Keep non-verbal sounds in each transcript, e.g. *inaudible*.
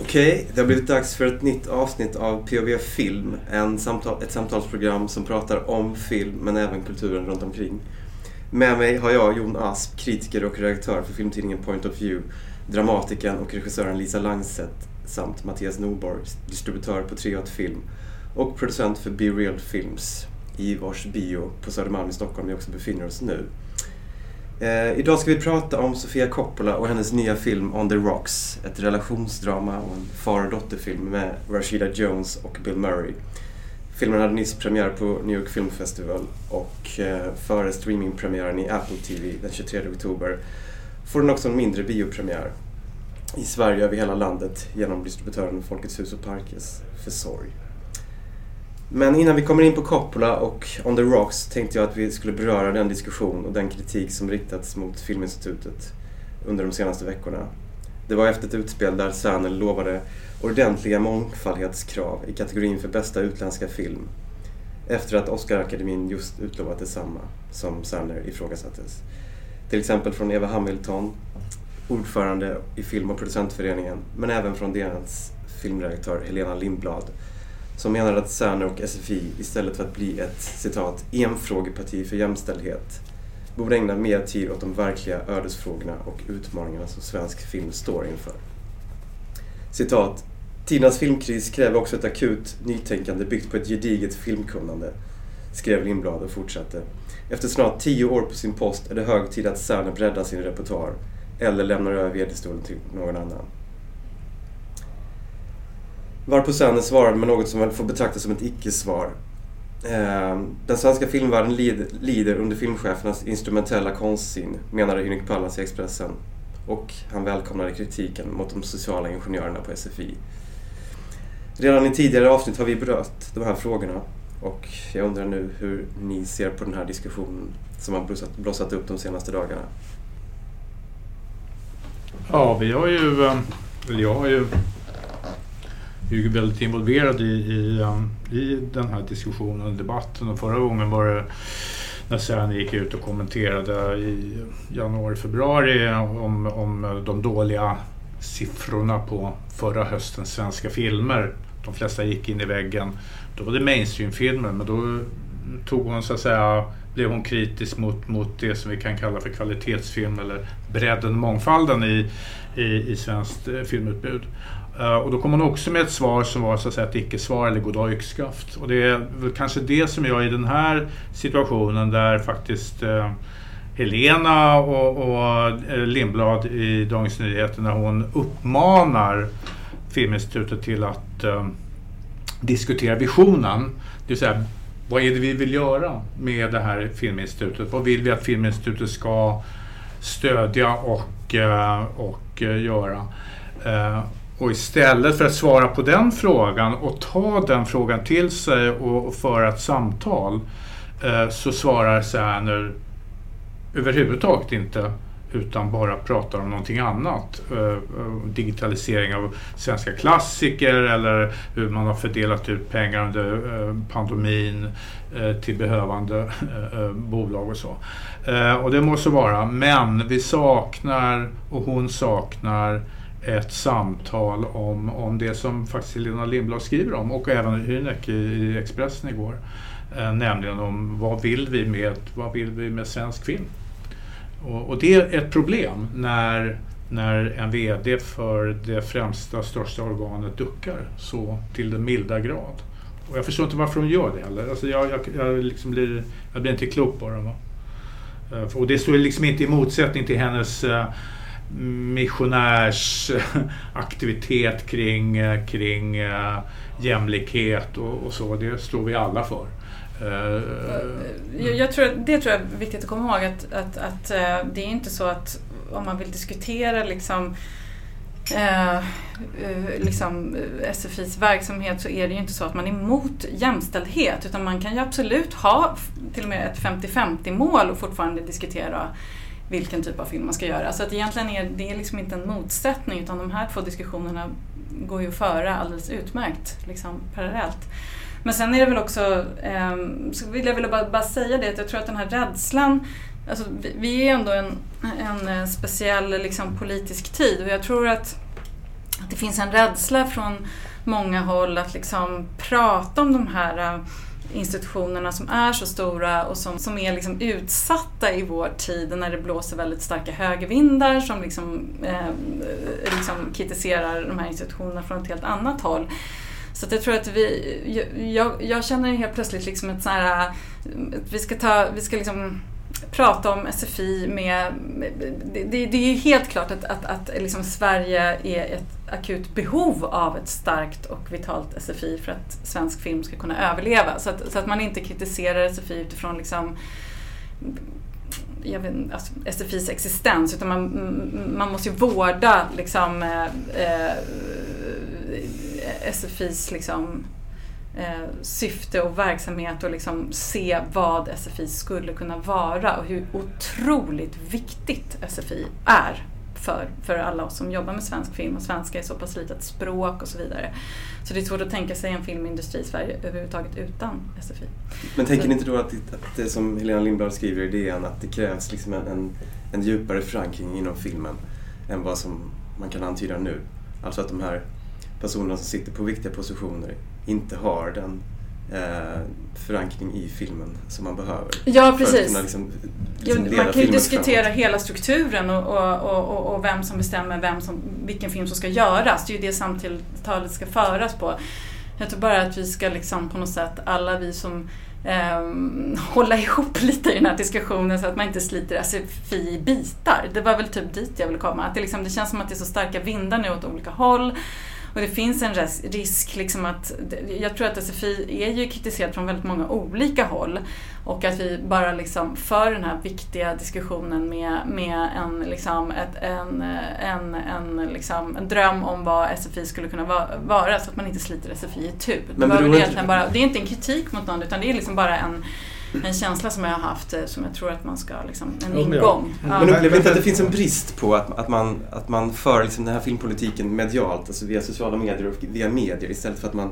Okej, det har blivit dags för ett nytt avsnitt av POV Film. En samtal, ett samtalsprogram som pratar om film men även kulturen runt omkring. Med mig har jag Jon Asp, kritiker och redaktör för filmtidningen Point of View, dramatikern och regissören Lisa Langset samt Mattias Norborg, distributör på Triot Film och producent för Be Real Films i vars bio på Södermalm i Stockholm vi också befinner oss nu. Eh, idag ska vi prata om Sofia Coppola och hennes nya film On the Rocks. Ett relationsdrama och en far och dotterfilm med Rashida Jones och Bill Murray. Filmen hade nyss premiär på New York Film Festival och eh, före streamingpremiären i Apple TV den 23 oktober får den också en mindre biopremiär i Sverige över hela landet genom distributören Folkets Hus och Parkes försorg. Men innan vi kommer in på Coppola och On the Rocks tänkte jag att vi skulle beröra den diskussion och den kritik som riktats mot Filminstitutet under de senaste veckorna. Det var efter ett utspel där Cerner lovade ordentliga mångfaldighetskrav i kategorin för bästa utländska film efter att Oscarakademin just utlovat detsamma som Cerner ifrågasattes. Till exempel från Eva Hamilton, ordförande i Film och producentföreningen, men även från DNs filmredaktör Helena Lindblad som menade att Cerner och SFI istället för att bli ett citat enfrågeparti för jämställdhet borde ägna mer tid åt de verkliga ödesfrågorna och utmaningarna som svensk film står inför. Citat. Tidernas filmkris kräver också ett akut nytänkande byggt på ett gediget filmkunnande, skrev Lindblad och fortsatte. Efter snart tio år på sin post är det hög tid att Cerner breddar sin repertoar eller lämnar över vd-stolen till någon annan. Varpå Cerner svarade med något som väl får betraktas som ett icke-svar. Ehm, den svenska filmvärlden lider under filmchefernas instrumentella konstsinne, menade Hynek Pallas i Expressen. Och han välkomnade kritiken mot de sociala ingenjörerna på SFI. Redan i tidigare avsnitt har vi berört de här frågorna och jag undrar nu hur ni ser på den här diskussionen som har blossat, blossat upp de senaste dagarna. Ja, vi har ju, ehm, eller jag har ju är ju väldigt involverad i, i, um, i den här diskussionen och debatten. Och förra gången var det när Särn gick ut och kommenterade i januari, februari om, om de dåliga siffrorna på förra höstens svenska filmer. De flesta gick in i väggen. Då var det mainstreamfilmer men då tog hon så att säga blev hon kritisk mot, mot det som vi kan kalla för kvalitetsfilm eller bredden och mångfalden i, i, i svenskt eh, filmutbud. Eh, och då kom hon också med ett svar som var så att säga ett icke-svar eller goddag yxskaft. Och det är väl kanske det som jag i den här situationen där faktiskt eh, Helena och, och eh, Lindblad i Dagens Nyheter när hon uppmanar Filminstitutet till att diskutera visionen. Det vill säga, vad är det vi vill göra med det här Filminstitutet? Vad vill vi att Filminstitutet ska stödja och, och göra? Och istället för att svara på den frågan och ta den frågan till sig och, föra ett samtal eh, så svarar Serner överhuvudtaget inte utan bara pratar om någonting annat. Eh, eh, digitalisering av svenska klassiker eller hur man har fördelat ut pengar under eh, pandemin eh, till behövande eh, bolag och så. Och det måste vara, men vi saknar och hon saknar ett samtal om, om det som faktiskt Helena Lindblad skriver om och även Hynek i Expressen igår. Eh, nämligen om vad vill vi med, vad vill vi med svensk film? Och, och det är ett problem när, när en VD för det främsta, största organet duckar så till den milda grad. Och jag förstår inte varför de gör det heller. Alltså jag, jag, jag, liksom blir, jag blir inte klok på dem. Eh, och det står liksom inte i motsättning till hennes uh, missionärsaktivitet kring, kring eh, jämlikhet och, och, så. Det står vi alla för. Eh, jag, jag, tror, det tror jag är viktigt att komma ihåg att, att, att eh, det är inte så att om man vill diskutera liksom Eh, liksom SFIs verksamhet så är det ju inte så att man är emot jämställdhet utan man kan ju absolut ha till och med ett 50-50 mål och fortfarande diskutera vilken typ av film man ska göra. Så att egentligen är det liksom inte en motsättning utan de här två diskussionerna går ju att föra alldeles utmärkt liksom, parallellt. Men sen är det väl också, eh, så vill jag väl bara, bara säga det, att jag tror att den här rädslan Alltså, vi, vi är ändå en, en eh, speciell liksom, politisk tid och jag tror att att det finns en rädsla från många håll att liksom prata om de här eh, institutionerna som är så stora och som, som är liksom utsatta i vår tid när det blåser väldigt starka högervindar som liksom, eh, liksom kritiserar de här institutionerna från ett helt annat håll. Så jag tror att vi, jag, jag känner helt plötsligt liksom ett så här, eh, vi ska ta, vi ska liksom prata om SFI med... Det, det, det är helt klart att, att, att liksom Sverige är ett akut behov av ett starkt och vitalt SFI för att svensk film ska kunna överleva. Så att, så att man inte kritiserar SFI utifrån liksom jag vet, alltså SFIs existens utan man, man måste ju vårda liksom, eh, eh SFIs liksom, syfte och verksamhet och liksom se vad SFI skulle kunna vara och hur otroligt viktigt SFI är för, för alla oss som jobbar med svensk film och svenska är så pass litet språk och så vidare. Så det är svårt att tänka sig en filmindustri i Sverige överhuvudtaget utan SFI. Men tänker ni inte då att, att det som Helena Lindblad skriver i DN att det krävs liksom en, en, en djupare förankring inom filmen än vad som man kan antyda nu? Alltså att de här personerna som sitter på viktiga positioner inte har den eh, förankring i filmen som man behöver. Ja, precis. Kunna, liksom, liksom man kan ju diskutera framåt. hela strukturen och, och, och, och, vem som bestämmer vem som, vilken film som ska göras. Det är ju det samtalet ska föras på. Jag tror bara att vi ska liksom på något sätt, alla vi som eh, hålla ihop *laughs* lite i den här diskussionen så att man inte sliter SFI i bitar. Det var väl typ dit jag ville komma. Att det, liksom, det känns som att det är så starka vindar nu åt olika håll. Och det finns en risk liksom att, jag tror att SFI är ju kritiserat från väldigt många olika håll och att vi bara liksom för den här viktiga diskussionen med, med en, liksom ett, en, en, en, liksom, en dröm om vad SFI skulle kunna vara så att man inte sliter SFI i tur. Det, det, bara, det är inte en kritik mot någon utan det är liksom bara en en känsla som jag har haft eh, som jag tror att man ska, liksom, en ingång. Ja. Men upplever inte att det finns en brist på att, att, man, att man för liksom den här filmpolitiken medialt, alltså via sociala medier och via medier istället för att man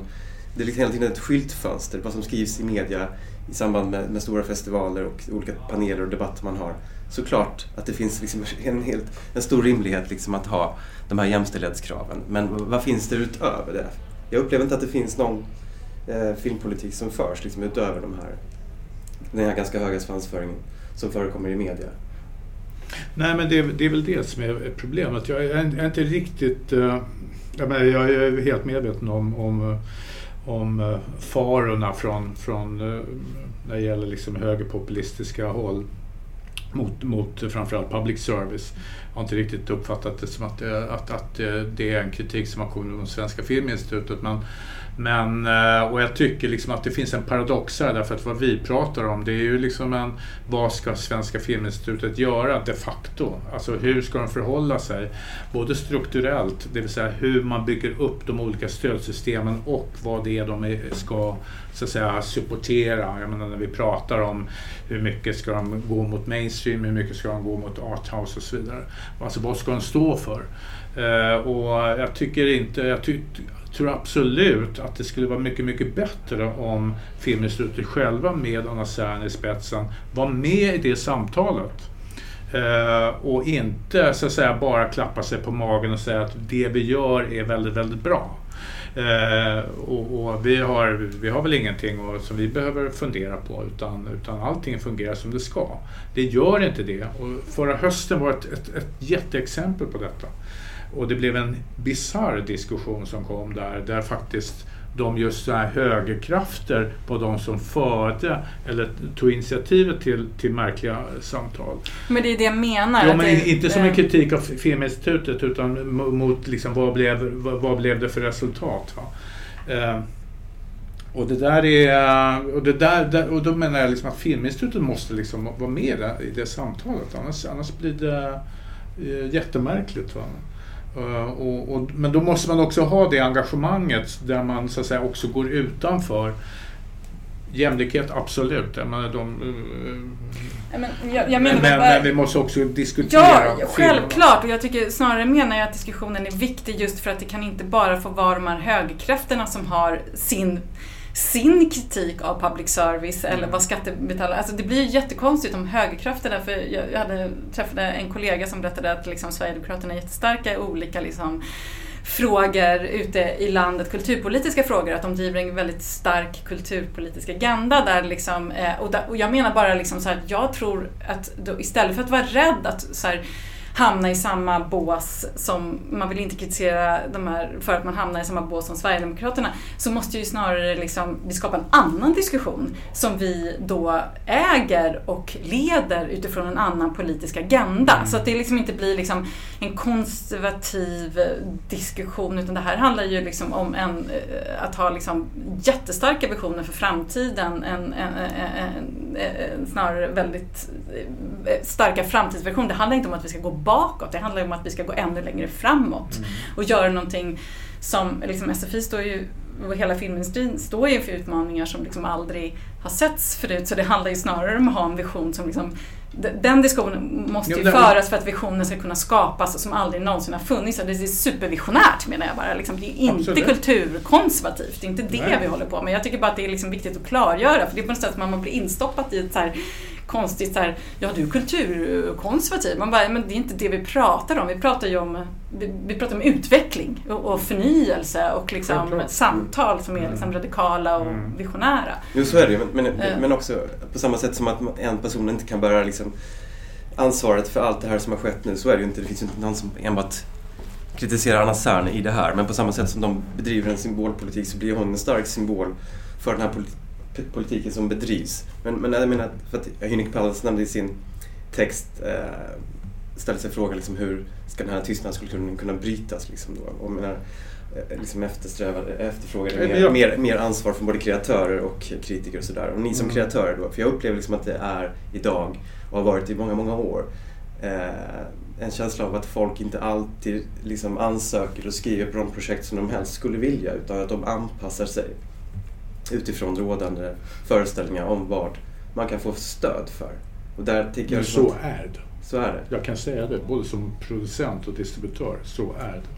det är liksom hela tiden ett skyltfönster, vad som skrivs i media i samband med, med, stora festivaler och olika paneler och debatter man har. Såklart att det finns liksom en, helt, en stor rimlighet liksom att ha de här jämställdhetskraven. Men vad finns det utöver det? Jag upplever inte att det finns någon eh, filmpolitik som förs liksom, utöver de här den här ganska höga svansföringen som förekommer i media. Nej, men det, det är väl det som är problemet. Jag är, är inte riktigt... Uh, jag, menar, jag är helt medveten om, om, om eh, farorna från, från uh, när det gäller liksom högerpopulistiska håll mot, mot framförallt public service. Jag har inte riktigt uppfattat det som att, att, att det är en kritik som har kommit från Svenska Filminstitutet. Men men, eh, och jag tycker liksom att det finns en paradox här därför att vad vi pratar om det är ju liksom en vad ska Svenska Filminstitutet göra de facto? Alltså hur ska de förhålla sig? Både strukturellt, det vill säga hur man bygger upp de olika stödsystemen och vad det är de ska så att säga supportera. Jag menar när vi pratar om hur mycket ska de gå mot mainstream, hur mycket ska de gå mot arthouse och så vidare. Alltså vad ska de stå för? Eh, och jag tycker inte, jag tycker tror absolut att det skulle vara mycket, mycket bättre om Filminstitutet själva med Anna Serner i spetsen var med i det samtalet. Uh, och inte så att säga bara klappa sig på magen och säga att det vi gör är väldigt, väldigt bra. Uh, och, och, vi, har, vi har väl ingenting och, som vi behöver fundera på utan, utan allting fungerar som det ska. Det gör inte det och förra hösten var ett, ett, ett jätteexempel på detta. Och det blev en bizarr diskussion som kom där, där faktiskt de just så här högerkrafter på de som förde eller tog initiativet till, till märkliga samtal. Men det är det jag menar. Ja, men det, inte som en kritik av Filminstitutet utan mot liksom, vad, blev, vad, blev det för resultat. Eh, och det där är, och, det där, där, och då menar jag liksom att Filminstitutet måste liksom vara med i det samtalet annars, annars blir det eh, jättemärkligt. Va? Uh, och, och, men då måste man också ha det engagemanget där man så att säga också går utanför Jämlikhet, absolut. Jag menar, de, men, jag, jag menar men, men, vi måste också diskutera Ja, självklart. Och jag tycker snarare menar jag att diskussionen är viktig just för att det kan inte bara få vara de här högerkrafterna som har sin sin kritik av public service eller vad skattebetalare... Alltså det blir ju jättekonstigt om högerkrafterna, för jag, hade, träffade en kollega som berättade att liksom Sverigedemokraterna är jättestarka i olika liksom, frågor ute i landet, kulturpolitiska frågor, att de driver en väldigt stark kulturpolitisk agenda där liksom, eh, och, där, och jag menar bara liksom så här, jag tror att då, istället för att vara rädd att så här, hamna i samma bås som, man vill inte kritisera de här för att man hamnar i samma bås som Sverigedemokraterna, så måste ju snarare liksom, vi skapa en annan diskussion som vi då äger och leder utifrån en annan politisk agenda. Mm. Så att det liksom inte blir liksom en konservativ diskussion utan det här handlar ju liksom om en, eh, att ha liksom jättestarka visioner för framtiden, en, en, en, en snarare väldigt eh, starka framtidsvisioner. Det handlar inte om att vi ska gå bakåt. Det handlar om att vi ska gå ännu längre framåt mm. och göra någonting som, liksom SFI står ju och hela filmindustrin står ju inför utmaningar som liksom aldrig har setts förut. Så det handlar ju snarare om att ha en vision som liksom den diskussionen måste ju föras för att visionen ska kunna skapas som aldrig någonsin har funnits. Det är supervisionärt menar jag bara. Liksom, det är inte Absolut. kulturkonservativt, det är inte det Nej. vi håller på med. Jag tycker bara att det är liksom viktigt att klargöra för det är på något sätt att man blir instoppat i ett så här konstigt så här, ja du är kulturkonservativ. Man bara, men det är inte det vi pratar om. Vi pratar ju om, vi, vi pratar om utveckling och, och förnyelse och liksom samtal som är liksom radikala och mm. visionära. Jo, så är det ju. Men, men, uh. men också på samma sätt som att en person inte kan bära liksom ansvaret för allt det här som har skett nu. Så är det ju inte. Det finns ju inte någon som enbart kritiserar Anna Särn i det här. Men på samma sätt som de bedriver en symbolpolitik så blir hon en stark symbol för den här politiken som bedrivs. Men, men jag menar, för att Hynek Pallas nämnde i sin text eh, ställde sig frågan liksom, hur ska den här tystnadskulturen kunna brytas? Liksom då? Och menar, eh, liksom efterfrågar mer, mer, mer, ansvar från både kreatörer och kritiker och sådär. Och ni som mm. kreatörer då, för jag upplever liksom att det är idag och har varit i många, många år eh, en känsla av att folk inte alltid liksom ansöker och skriver på de projekt som de helst skulle vilja utan att de anpassar sig utifrån rådande föreställningar om vad man kan få stöd för. Och där tycker Men så är det. Så är det. Jag kan säga det, både som producent och distributör. Så är det.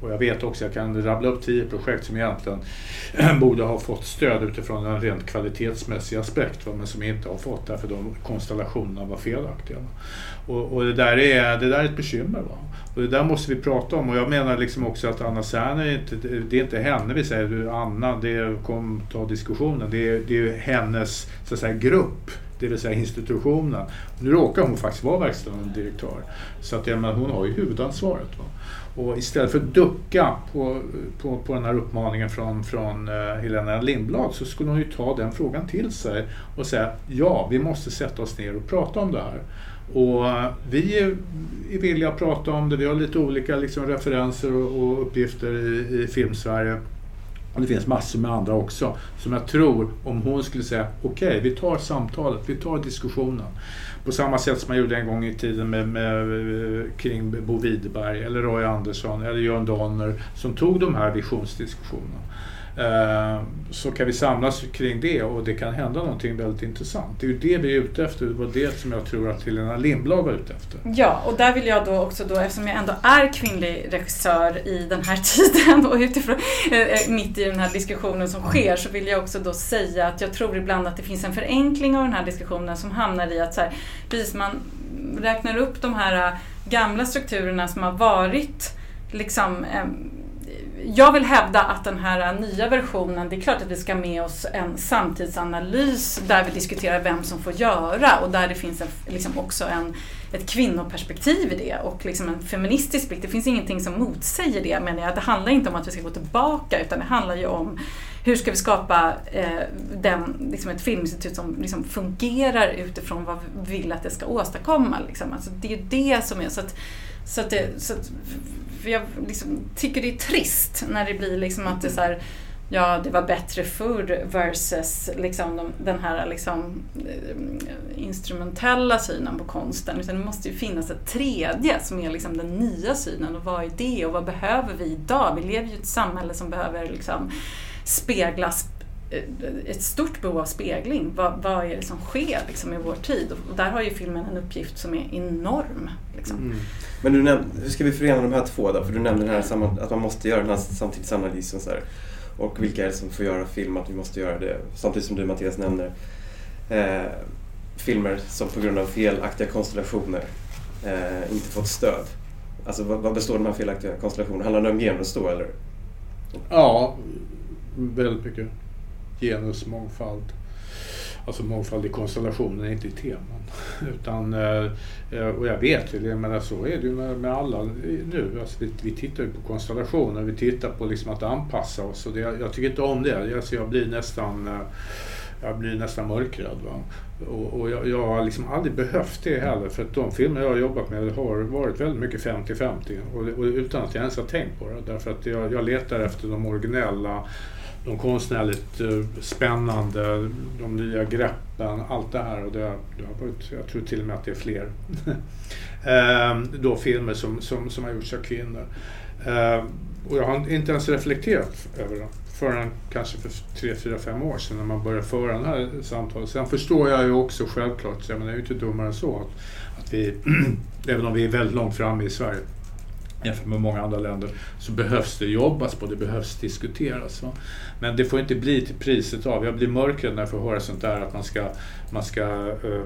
Och jag vet också, jag kan rabbla upp tio projekt som egentligen *clears throat* borde ha fått stöd utifrån en rent kvalitetsmässig aspekt, men som inte har fått därför de konstellationerna var felaktiga. Och, och, det, där är, det där är ett bekymmer. Va? Och det där måste vi prata om och jag menar liksom också att Anna Serner, inte, det är inte henne vi säger, du Anna, det kom ta diskussionen, det är, det är hennes så att säga, grupp det vill säga institutionen. Nu råkar hon faktiskt vara verkställande direktör. Så att, ja, men hon har ju huvudansvaret. Va? Och istället för att ducka på, på, på den här uppmaningen från, från eh, Helena Lindblad så skulle hon ju ta den frågan till sig och säga ja, vi måste sätta oss ner och prata om det här. Och eh, vi är, villiga att prata om det. Vi har lite olika liksom, referenser och, och uppgifter i, i Filmsverige. Och det finns massor med andra också som jag tror, om hon skulle säga okej, okay, vi tar samtalet, vi tar diskussionen. På samma sätt som man gjorde en gång i tiden med, med, kring Bo Widerberg eller Roy Andersson eller Jörn Donner som tog de här visionsdiskussionerna. Eh, så kan vi samlas kring det och det kan hända någonting väldigt intressant. Det är ju det vi är ute efter. Det var det som jag tror att Helena Lindblad var ute efter. Ja, och där vill jag då också då, eftersom jag ändå är kvinnlig regissör i den här *laughs* tiden och utifrån, eh, eh, mitt i den här diskussionen som sker, så vill jag också då säga att jag tror ibland att det finns en förenkling av den här diskussionen som hamnar i att så här, precis man räknar upp de här gamla strukturerna som har varit liksom jag vill hävda att den här nya versionen, det är klart att vi ska med oss en samtidsanalys där vi diskuterar vem som får göra och där det finns en, liksom också en, ett kvinnoperspektiv i det och liksom en feministisk blick. Det finns ingenting som motsäger det menar jag. Det handlar inte om att vi ska gå tillbaka utan det handlar ju om hur ska vi skapa eh, den, liksom ett filminstitut som liksom fungerar utifrån vad vi vill att det ska åstadkomma. Liksom. Alltså det är ju det som är så att, så att, det, så att för jag liksom tycker det är trist när det blir liksom att det är så här, ja det var bättre förr versus liksom de, den här liksom, eh, instrumentella synen på konsten. Utan det måste ju finnas ett tredje som är liksom den nya synen och vad är det och vad behöver vi idag? Vi lever ju i ett samhälle som behöver liksom speglas ett stort behov av spegling. Vad, vad är det som sker liksom, i vår tid? Och där har ju filmen en uppgift som är enorm. Liksom. Mm. Men du nämnde, hur ska vi förena de här två då? För du nämnde den här, att man måste göra den här samtidsanalysen. Så här. Och vilka är det som får göra film, att vi måste göra det. Samtidigt som du Mattias nämner eh, filmer som på grund av felaktiga konstellationer eh, inte fått stöd. Alltså vad, vad består de här felaktiga konstellationerna? Handlar det om genus då eller? Ja, väldigt mycket genusmångfald. Alltså mångfald i konstellationen, inte i teman. *laughs* Utan, eh, eh, och jag vet ju det, men så är det ju med, med alla nu. Alltså vi, vi tittar ju på konstellationer, vi tittar på liksom att anpassa oss. Och det, jag tycker inte om det. Alltså jag blir nästan eh, jag blir nästan mörkrädd. Va? Och, och jag, jag, har liksom aldrig behövt det heller för att de filmer jag har jobbat med har varit väldigt mycket 50-50 och, och, utan att jag ens har tänkt på det. Därför att jag, jag letar efter de originella, de konstnärligt eh, spännande, de nya greppen, allt det här. Och det, det har varit, jag tror till och med att det är fler. *laughs* Ehm, då filmer som, som, som har gjorts av kvinnor. Ehm, och jag har inte ens reflekterat över det förrän kanske för tre, fyra, fem år sedan när man började föra det här samtalet. Sen förstår jag ju också självklart, jag menar, jag är ju inte dummare än så, att, att vi, *clears throat* även om vi är väldigt långt framme i Sverige, jämfört med många andra länder, så behövs det jobbas på, det behövs diskuteras. Va? Men det får inte bli till priset av, jag blir mörkrädd när jag får höra sånt där att man ska, man ska, eh,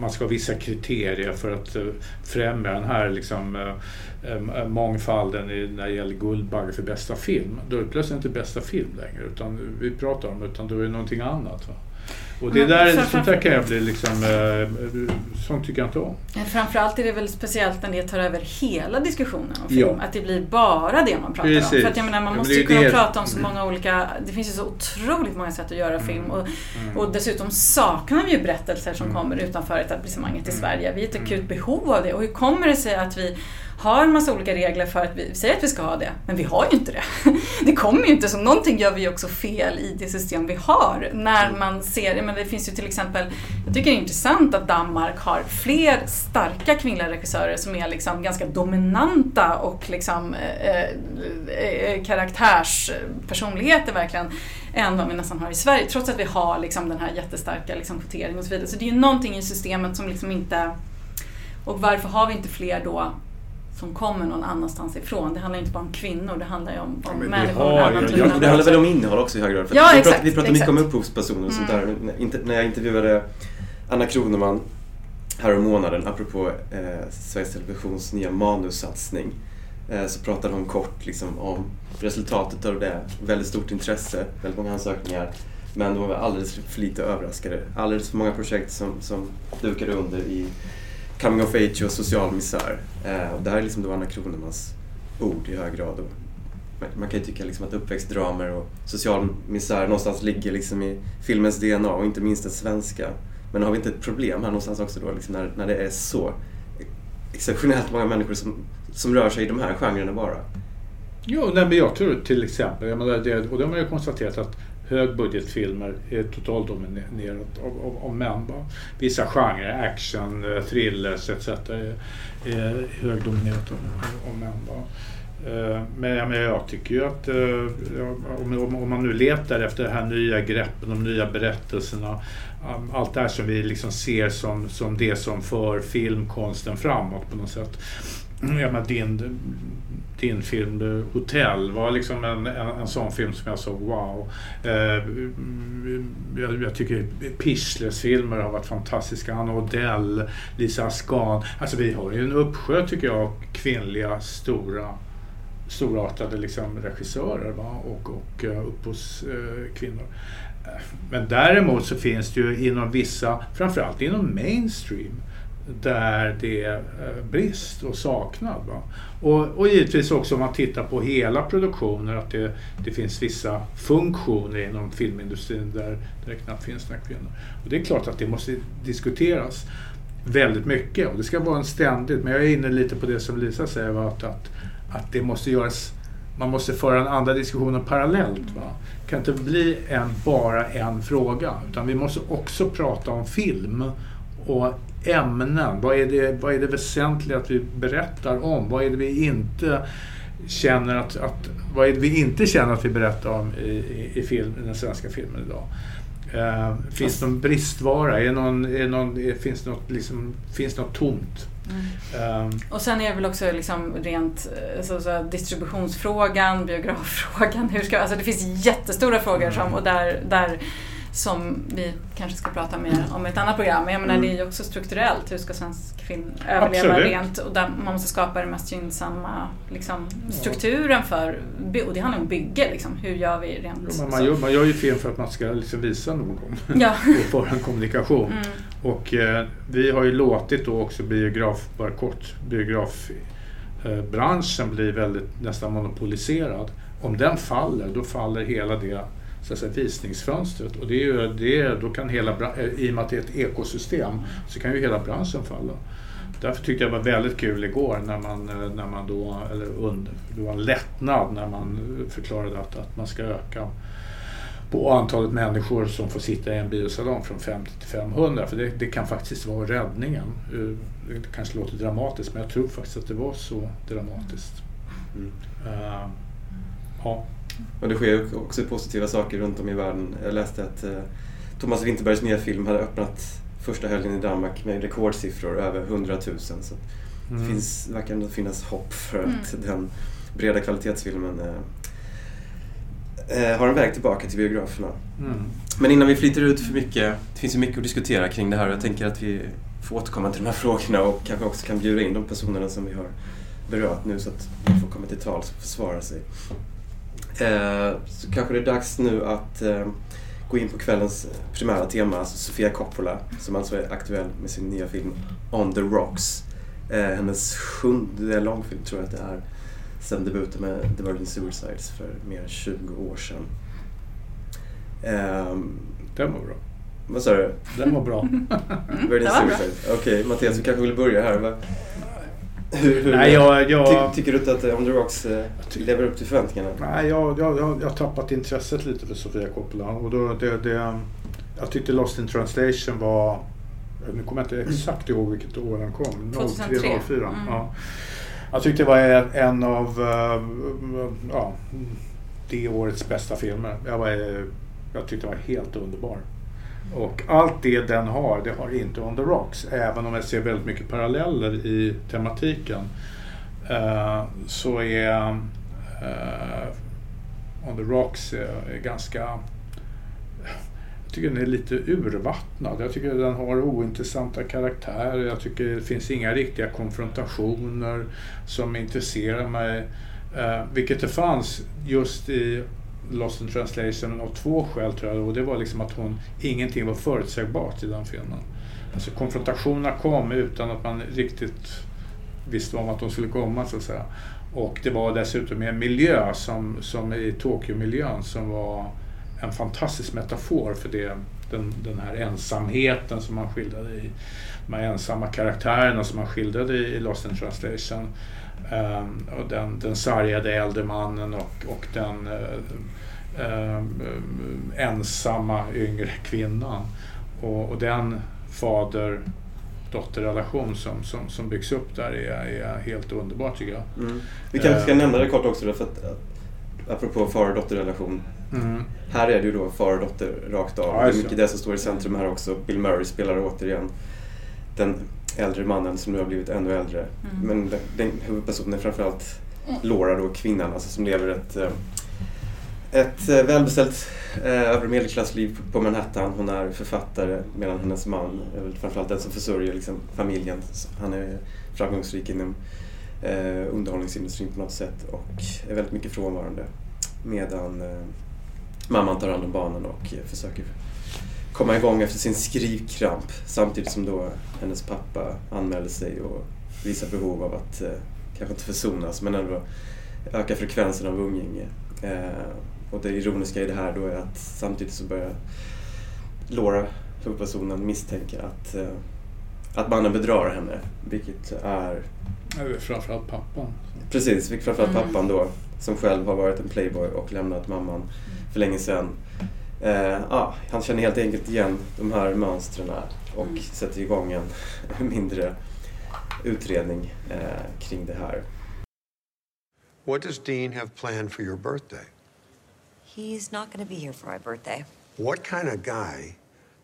man ska ha vissa kriterier för att eh, främja den här liksom, eh, mångfalden när det gäller Guldbagge för bästa film. Då är det plötsligt inte bästa film längre, utan vi pratar om utan då är det någonting annat. Va? Och det där, mm, sånt där kan jag bli liksom, eh, sånt tycker jag inte om. Framförallt är det väl speciellt när det tar över hela diskussionen om film. Ja. Att det blir bara det man pratar Precis. om. För att jag menar, man måste ju kunna det. prata om så många olika, det finns ju så otroligt många sätt att göra mm. film. Och, mm. och dessutom saknar vi ju berättelser som mm. kommer utanför etablissemanget i mm. Sverige. Vi har ett akut mm. behov av det. Och hur kommer det sig att vi har en massa olika regler för att vi säger att vi ska ha det, men vi har ju inte det. *laughs* Det kommer ju inte, så någonting gör vi ju också fel i det system vi har. När man ser, men det finns ju till exempel, jag tycker det är intressant att Danmark har fler starka kvinnliga regissörer som är liksom ganska dominanta och liksom eh, eh, karaktärspersonligheter verkligen än vad vi nästan har i Sverige. Trots att vi har liksom den här jättestarka liksom, kvoteringen och så vidare. Så det är ju någonting i systemet som liksom inte och varför har vi inte fler då som kommer någon annanstans ifrån. Det handlar inte bara om kvinnor, det handlar ju om, om ja, människor med annan ja, Det handlar väl om innehåll också i hög grad. Ja, vi, exakt, pratar, vi pratar mycket om upphovspersoner och sånt mm. där. När jag intervjuade Anna Kroneman här om månaden, apropå eh, Sveriges Televisions nya manussatsning, eh, så pratade hon kort liksom, om resultatet av det. Väldigt stort intresse, väldigt många ansökningar. Men de var alldeles för lite överraskade. Alldeles för många projekt som, som dukade under i coming of age och social misär. Eh, och det här är liksom då Anna Kronemans ord i hög grad. Och man kan ju tycka liksom att uppväxtdramer och social misär någonstans ligger liksom i filmens DNA och inte minst den svenska. Men har vi inte ett problem här någonstans också då liksom när, när det är så exceptionellt många människor som, som rör sig i de här genrerna bara? Jo, nej, men jag tror till exempel, jag menar, det, och det har man ju konstaterat att högbudgetfilmer är totaldominerat av, av, av män. Va? Vissa genrer, action, eh, thrillers etc. är, är högdominerat av, av män. Va? Eh, men jag, jag tycker ju att eh, om, man nu letar efter de här nya greppen, de nya berättelserna, allt det här som vi liksom ser som, som det som för filmkonsten framåt på något sätt. Ja, men din, din film Hotell var liksom en, en, en sån film som jag såg, wow. Eh, jag, jag, tycker Pichles filmer har varit fantastiska. Anna Odell, Lisa Askan. Alltså vi har ju en uppsjö tycker jag kvinnliga stora storartade liksom, regissörer va? och, och eh, upphovskvinnor. Eh, eh, men däremot så finns det ju inom vissa, framförallt inom mainstream, där det är brist och saknad. Va? Och, och givetvis också om man tittar på hela produktionen att det, det finns vissa funktioner inom filmindustrin där, där det knappt finns några kvinnor. Och det är klart att det måste diskuteras väldigt mycket och det ska vara en ständigt, men jag är inne lite på det som Lisa säger, att, att, att det måste göras man måste föra den andra diskussionen parallellt. Va? Det kan inte bli en, bara en fråga utan vi måste också prata om film och ämnen. Vad är, det, vad är det väsentliga att vi berättar om? Vad är det vi inte känner att, att vad är det vi inte känner att vi berättar om i, i, film, i den svenska filmen idag? Uh, finns det någon bristvara? Är någon, är någon, är, finns, det något, liksom, finns något tomt? Mm. Um, och sen är det väl också liksom rent eh, så, så, distributionsfrågan, biograffrågan. Hur ska, alltså det finns jättestora frågor som, och där, där som vi kanske ska prata mer om i ett annat program. Men jag menar, Mm. det är ju också strukturellt. Hur ska svensk film överleva Absolut. rent? Och där man måste skapa den mest gynnsamma liksom, strukturen för, och det handlar om bygge. Liksom. Hur gör vi rent? Jo, man, gör, man gör ju film för att man ska liksom visa någon Ja. *laughs* och för en kommunikation. Mm. Och eh, vi har ju låtit då också biograf, bara kort, biografbranschen eh, bli väldigt nästan monopoliserad. Om den faller, då faller hela det så att säga, visningsfönstret. Och det är det då kan hela, eh, i och med att det är ett ekosystem, så kan ju hela branschen falla. Därför tyckte jag det var väldigt kul igår när man, eh, när man då, eller under, det var en lättnad när man eh, förklarade att, att man ska öka på antalet människor som får sitta i en biosalong från 50 till 500. För det, det kan faktiskt vara räddningen. Det kanske låter dramatiskt men jag tror faktiskt att det var så dramatiskt. Mm. Eh, ja. Och det sker också positiva saker runt om i världen. Jag läste att eh, Thomas Winterbergs nya film hade öppnat första helgen i Danmark med rekordsiffror, över 100 000. Så det Mm. finns, verkar ändå finnas hopp för att Mm. den breda kvalitetsfilmen eh, eh, har en väg tillbaka till biograferna. Mm. Men innan vi flyter ut för mycket, det finns ju mycket att diskutera kring det här och jag tänker att vi får återkomma till de här frågorna och kanske också kan bjuda in de personerna som vi har berört nu så att de får komma till tals och försvara sig. Eh, så kanske det är dags nu att eh, gå in på kvällens primära tema, alltså Sofia Coppola som alltså är aktuell med sin nya film On the Rocks. Eh, hennes sjunde långfilm tror jag att det är, sen debuten med The Virgin Suicides för mer än 20 år sedan. Ehm, Den var bra. vad sa du? Den var bra. *laughs* Virgin det var bra. Suicide. Okej, Mattias, du kanske vill börja här? Va? Hur, hur, Nej, jag, jag, Ty, tycker du inte att On the Rocks lever upp till förväntningarna? nej, jag, jag, jag, jag har tappat intresset lite för Sofia Coppola. Och då, det, det, jag tyckte Lost in translation var... Nu kommer jag inte exakt ihåg vilket år den kom. 2003. 03, 04. Mm. Ja. Jag tyckte det var en av eh, ja, det årets bästa filmer. Jag, var, eh, jag tyckte det var helt underbar. Och allt det den har, det har inte On the Rocks. Även om jag ser väldigt mycket paralleller i tematiken. eh, så är eh, On the Rocks är ganska... Jag tycker den är lite urvattnad. Jag tycker den har ointressanta karaktärer. Jag tycker det finns inga riktiga konfrontationer som intresserar mig. Eh, vilket det fanns just i Lost in translation av två skäl tror jag. Och det var liksom att hon, ingenting var förutsägbart i den filmen. Alltså konfrontationerna kom utan att man riktigt visste om att de skulle komma så att säga. Och det var dessutom en miljö som, som i Tokyo-miljön som var en fantastisk metafor för det, den, den här ensamheten som man skildrade i de här ensamma karaktärerna som man skildrade i Lost in translation. Ehm, och den, den sargade äldre mannen och, och den eh, ehm, ensamma yngre kvinnan. Och, och den fader dotterrelation som, som, som byggs upp där är, är helt underbar tycker jag. Mm. Vi kanske ska Eh. nämna det kort också då, för att, apropå far och dotterrelation. Mm. Här är det ju då far och dotter rakt av. Ja, det är mycket det som står i centrum här också. Bill Murray spelar återigen den äldre mannen som nu har blivit ännu äldre. Mm. Men den, den huvudpersonen är framförallt Laura då, kvinnan, alltså som lever ett, eh, ett eh, välbeställt eh, övre medelklassliv på Manhattan. Hon är författare medan hennes man är framförallt den som försörjer liksom, familjen. Han är framgångsrik inom eh, underhållningsindustrin på något sätt och är väldigt mycket frånvarande. Medan eh, mamman tar hand om barnen och försöker komma igång efter sin skrivkramp samtidigt som då hennes pappa anmäler sig och visar behov av att, eh, kanske inte försonas, men ändå öka frekvensen av umgänge. Eh, och det ironiska i det här då är att samtidigt så börjar Laura, huvudpersonen, misstänka att, eh, att mannen bedrar henne, vilket är Framförallt pappan. Precis, vilket framförallt Mm. pappan då, som själv har varit en playboy och lämnat mamman för länge sedan. Eh, ja, han känner helt enkelt igen de här mönstren och Mm. sätter igång en *laughs* mindre utredning eh, kring det här. What does Dean have planned for your birthday? He's not going to be here for my birthday. What kind of guy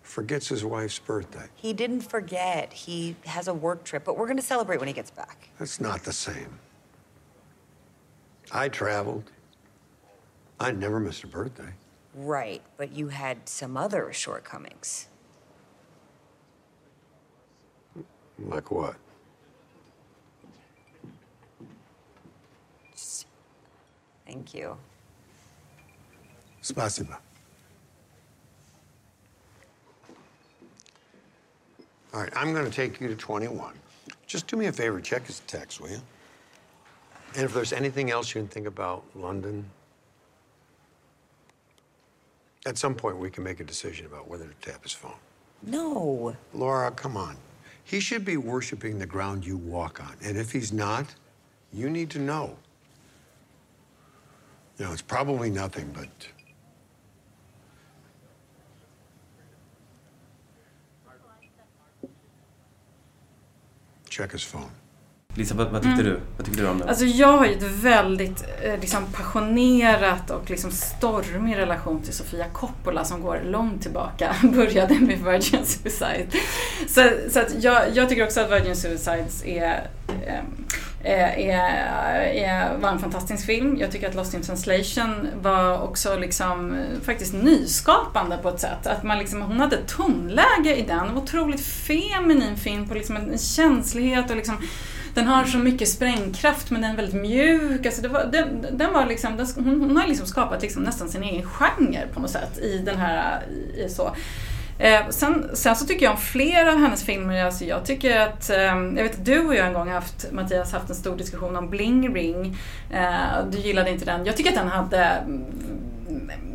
forgets his wife's birthday? He didn't forget. He has a work trip, but we're going to celebrate when he gets back. That's not the same. I traveled. I never missed a birthday. Right, but you had some other shortcomings. Like what? Thank you. Spasiba. All right, I'm going to take you to 21. Just do me a favor, check his text, will you? And if there's anything else you can think about London, at some point we can make a decision about whether to tap his phone. No. Laura, come on. He should be worshiping the ground you walk on. And if he's not, you need to know. You know, it's probably nothing, but check his phone. Lisa, vad, vad tyckte du? Vad tyckte du om den? Alltså jag har ju ett väldigt eh, liksom, passionerat och liksom stormig relation till Sofia Coppola som går långt tillbaka. *laughs* Började med Virgin Suicide. Så, så att jag, jag tycker också att Virgin Suicides är, eh, är, är, var en fantastisk film. Jag tycker att Lost in translation var också liksom, eh, faktiskt nyskapande på ett sätt. Att man liksom, hon hade tonläge i den. Otroligt feminin film på liksom en känslighet och liksom den har så mycket sprängkraft men den är väldigt mjuk. Alltså det var, den, den var liksom, den, hon, hon, har liksom skapat liksom nästan sin egen genre på något sätt i den här... I, så. Eh, sen, sen, så tycker jag om flera av hennes filmer. Alltså jag tycker att, eh, jag vet att du och jag en gång haft, Mattias, haft en stor diskussion om Bling Ring. Eh, du gillade inte den. Jag tycker att den hade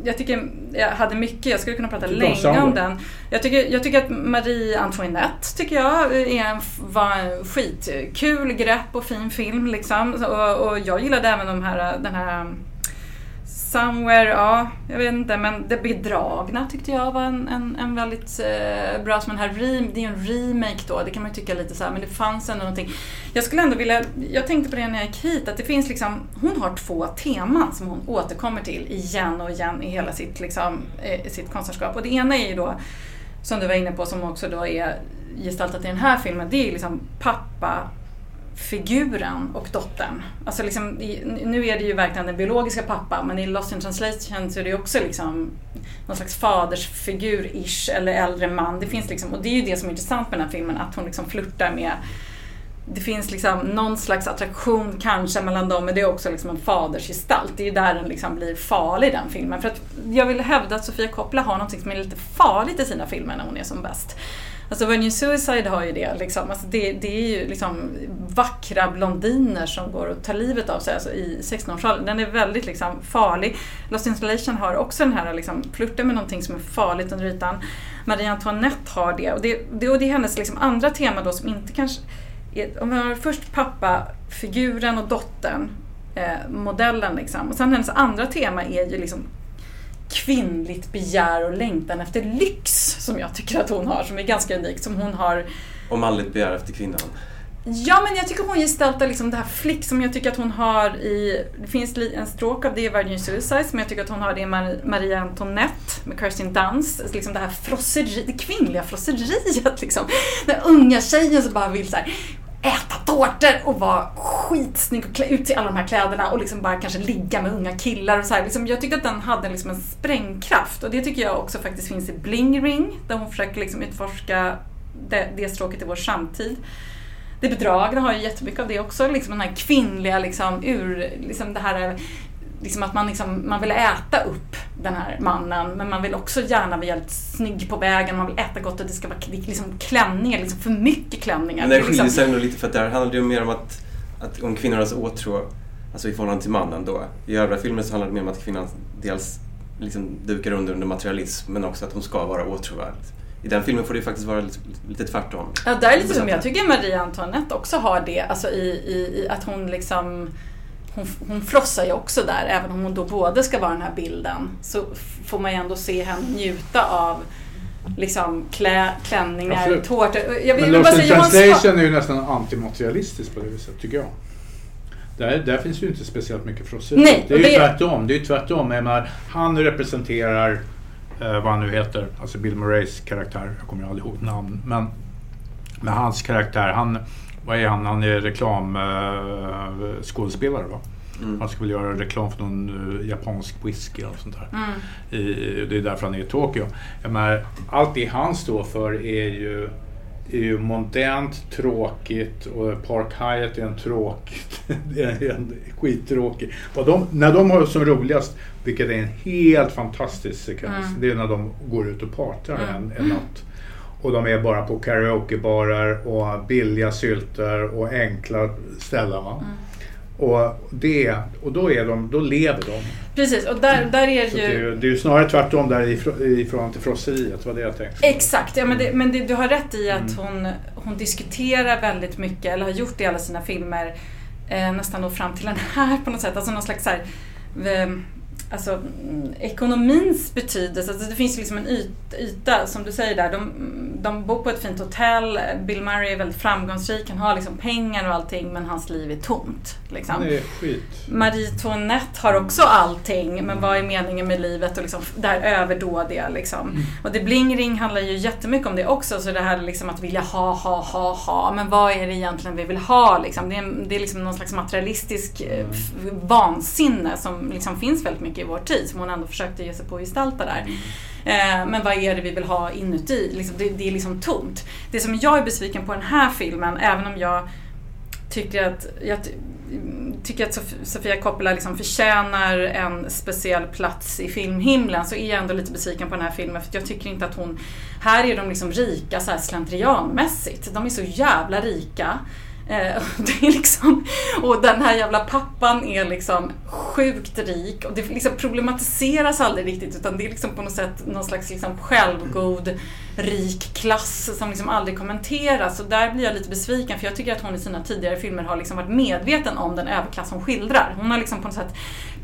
jag tycker jag hade mycket, jag skulle kunna prata länge om den. Jag tycker, jag tycker att Marie Antoinette tycker jag är, var en skitkul grepp och fin film liksom. Och, och jag gillade även de här, den här Somewhere, ja, jag vet inte, men Det bedragna tyckte jag var en, en, en väldigt eh, bra, som den här rem, det är en remake då, det kan man ju tycka lite så här, men det fanns ändå någonting. Jag skulle ändå vilja, jag tänkte på det när jag gick hit, att det finns liksom, hon har två teman som hon återkommer till igen och igen i hela sitt, liksom, eh, sitt konstnärskap. Och det ena är ju då, som du var inne på, som också då är gestaltat i den här filmen, det är liksom pappa figuren och dottern. Alltså liksom, nu är det ju verkligen den biologiska pappa men i Lost in translation så är det ju också liksom någon slags fadersfigur-ish eller äldre man. Det finns liksom, och det är ju det som är intressant med den här filmen, att hon liksom flörtar med det finns liksom någon slags attraktion kanske mellan dem men det är också liksom en fadersgestalt. Det är ju där den liksom blir farlig den filmen. För att jag vill hävda att Sofia Coppola har något som är lite farligt i sina filmer när hon är som bäst. Alltså When You Suicide har ju det. Liksom. Alltså det, det är ju liksom vackra blondiner som går och tar livet av sig alltså i 16-årsåldern. Den är väldigt liksom farlig. Lost Installation har också den här liksom, flirten med någonting som är farligt under ytan. Marie Antoinette har det. Och det, det, och det är hennes liksom andra tema då som inte kanske... Är, om vi har först pappafiguren och dottern, eh, modellen liksom. Och sen hennes andra tema är ju liksom kvinnligt begär och längtan efter lyx som jag tycker att hon har, som är ganska unikt. Som hon har... Och manligt begär efter kvinnan. Ja, men jag tycker hon gestaltar liksom det här flick som jag tycker att hon har i... Det finns en stråk av det i Virgin Suicide som jag tycker att hon har det i Maria Antoinette med Kirsten Dunst. Liksom det här frosseri, det kvinnliga frosseriet liksom. Den unga tjejen som bara vill så här, äta tårtor och vara skitsnygg och klä ut sig i alla de här kläderna och liksom bara kanske ligga med unga killar och så här. Liksom, jag tyckte att den hade liksom en sprängkraft och det tycker jag också faktiskt finns i Bling Ring där hon försöker liksom utforska det, det stråket i vår samtid. Det bedragna har ju jättemycket av det också, liksom den här kvinnliga, liksom, ur, liksom det här liksom att man, liksom, man vill äta upp den här mannen men man vill också gärna vara jävligt snygg på vägen, man vill äta gott och det ska vara liksom klänningar, liksom för mycket klänningar. Men det skiljer liksom... sig nog lite för att där handlar det ju mer om att, att om kvinnor har åtrå, alltså i förhållande till mannen då. I övriga filmer så handlar det mer om att kvinnan dels liksom dukar under under materialism men också att hon ska vara åtråvärd. I den filmen får det ju faktiskt vara lite, lite tvärtom. Ja, där är lite som jag tycker Marie Antoinette också har det, alltså i, i, i att hon liksom hon, hon frossar ju också där, även om hon då både ska vara den här bilden så får man ju ändå se henne njuta av liksom klä, klänningar, tårtor. Jag vill, Men Lost in translation är ju nästan antimaterialistisk på det viset, tycker jag. Där, där finns ju inte speciellt mycket frosseri. Nej, det är ju det... tvärtom. Det är tvärtom. Menar, han representerar eh, vad han nu heter, alltså Bill Murrays karaktär. Jag kommer aldrig ihåg namn. Men med hans karaktär, han vad är han? Han är reklamskådespelare eh, va? Mm. Han skulle väl göra reklam för någon uh, japansk whisky eller sånt där. Mm. I, det är därför han är i Tokyo. Menar, allt det han står för är ju, är ju mondänt, tråkigt och Park Hyatt är en tråkigt, *laughs* är en skittråkig. Och de, när de har som roligast, vilket är en helt fantastisk sekvens, Mm. det är när de går ut och partar Mm. en, en natt. Och de är bara på karaokebarer och billiga sylter och enkla ställen. Va? Mm. Och, det, och då, är de, då lever de. Precis, och där, där är Så det det, är ju... ju, det är ju snarare tvärtom där i, förhållande till frosseriet. Var det jag tänkte. Exakt, ja, men, det, men det, du har rätt i att Mm. hon, hon diskuterar väldigt mycket, eller har gjort det i alla sina filmer, eh, nästan då fram till den här på något sätt. Alltså någon slags så här, alltså, mm, ekonomins betydelse. Alltså det finns liksom en yt, yta, som du säger där. De, de bor på ett fint hotell, Bill Murray är väldigt framgångsrik, han har liksom pengar och allting men hans liv är tomt. Liksom. Det är skit. Marie Toinette har också allting, men vad är meningen med livet och liksom det här överdådiga liksom. Och det Bling Ring handlar ju jättemycket om det också, så det här liksom att vilja ha, ha, ha, ha, men vad är det egentligen vi vill ha liksom? Det är, det är liksom någon slags materialistisk f- vansinne som liksom finns väldigt mycket i vår tid, som hon ändå försökte ge sig på att gestalta där. Eh, men vad är det vi vill ha inuti? Liksom, det, det är liksom tomt. Det som jag är besviken på den här filmen, även om jag tycker att, jag ty- tycker att Sof- Sofia Coppola liksom förtjänar en speciell plats i filmhimlen så är jag ändå lite besviken på den här filmen för jag tycker inte att hon... Här är de liksom rika så här slentrianmässigt. De är så jävla rika. Eh, *laughs* och det är liksom, och den här jävla pappan är liksom sjukt rik. Och det liksom problematiseras aldrig riktigt utan det är liksom på något sätt någon slags liksom självgod rik klass som liksom aldrig kommenteras och där blir jag lite besviken för jag tycker att hon i sina tidigare filmer har liksom varit medveten om den överklass hon skildrar. Hon har liksom på något sätt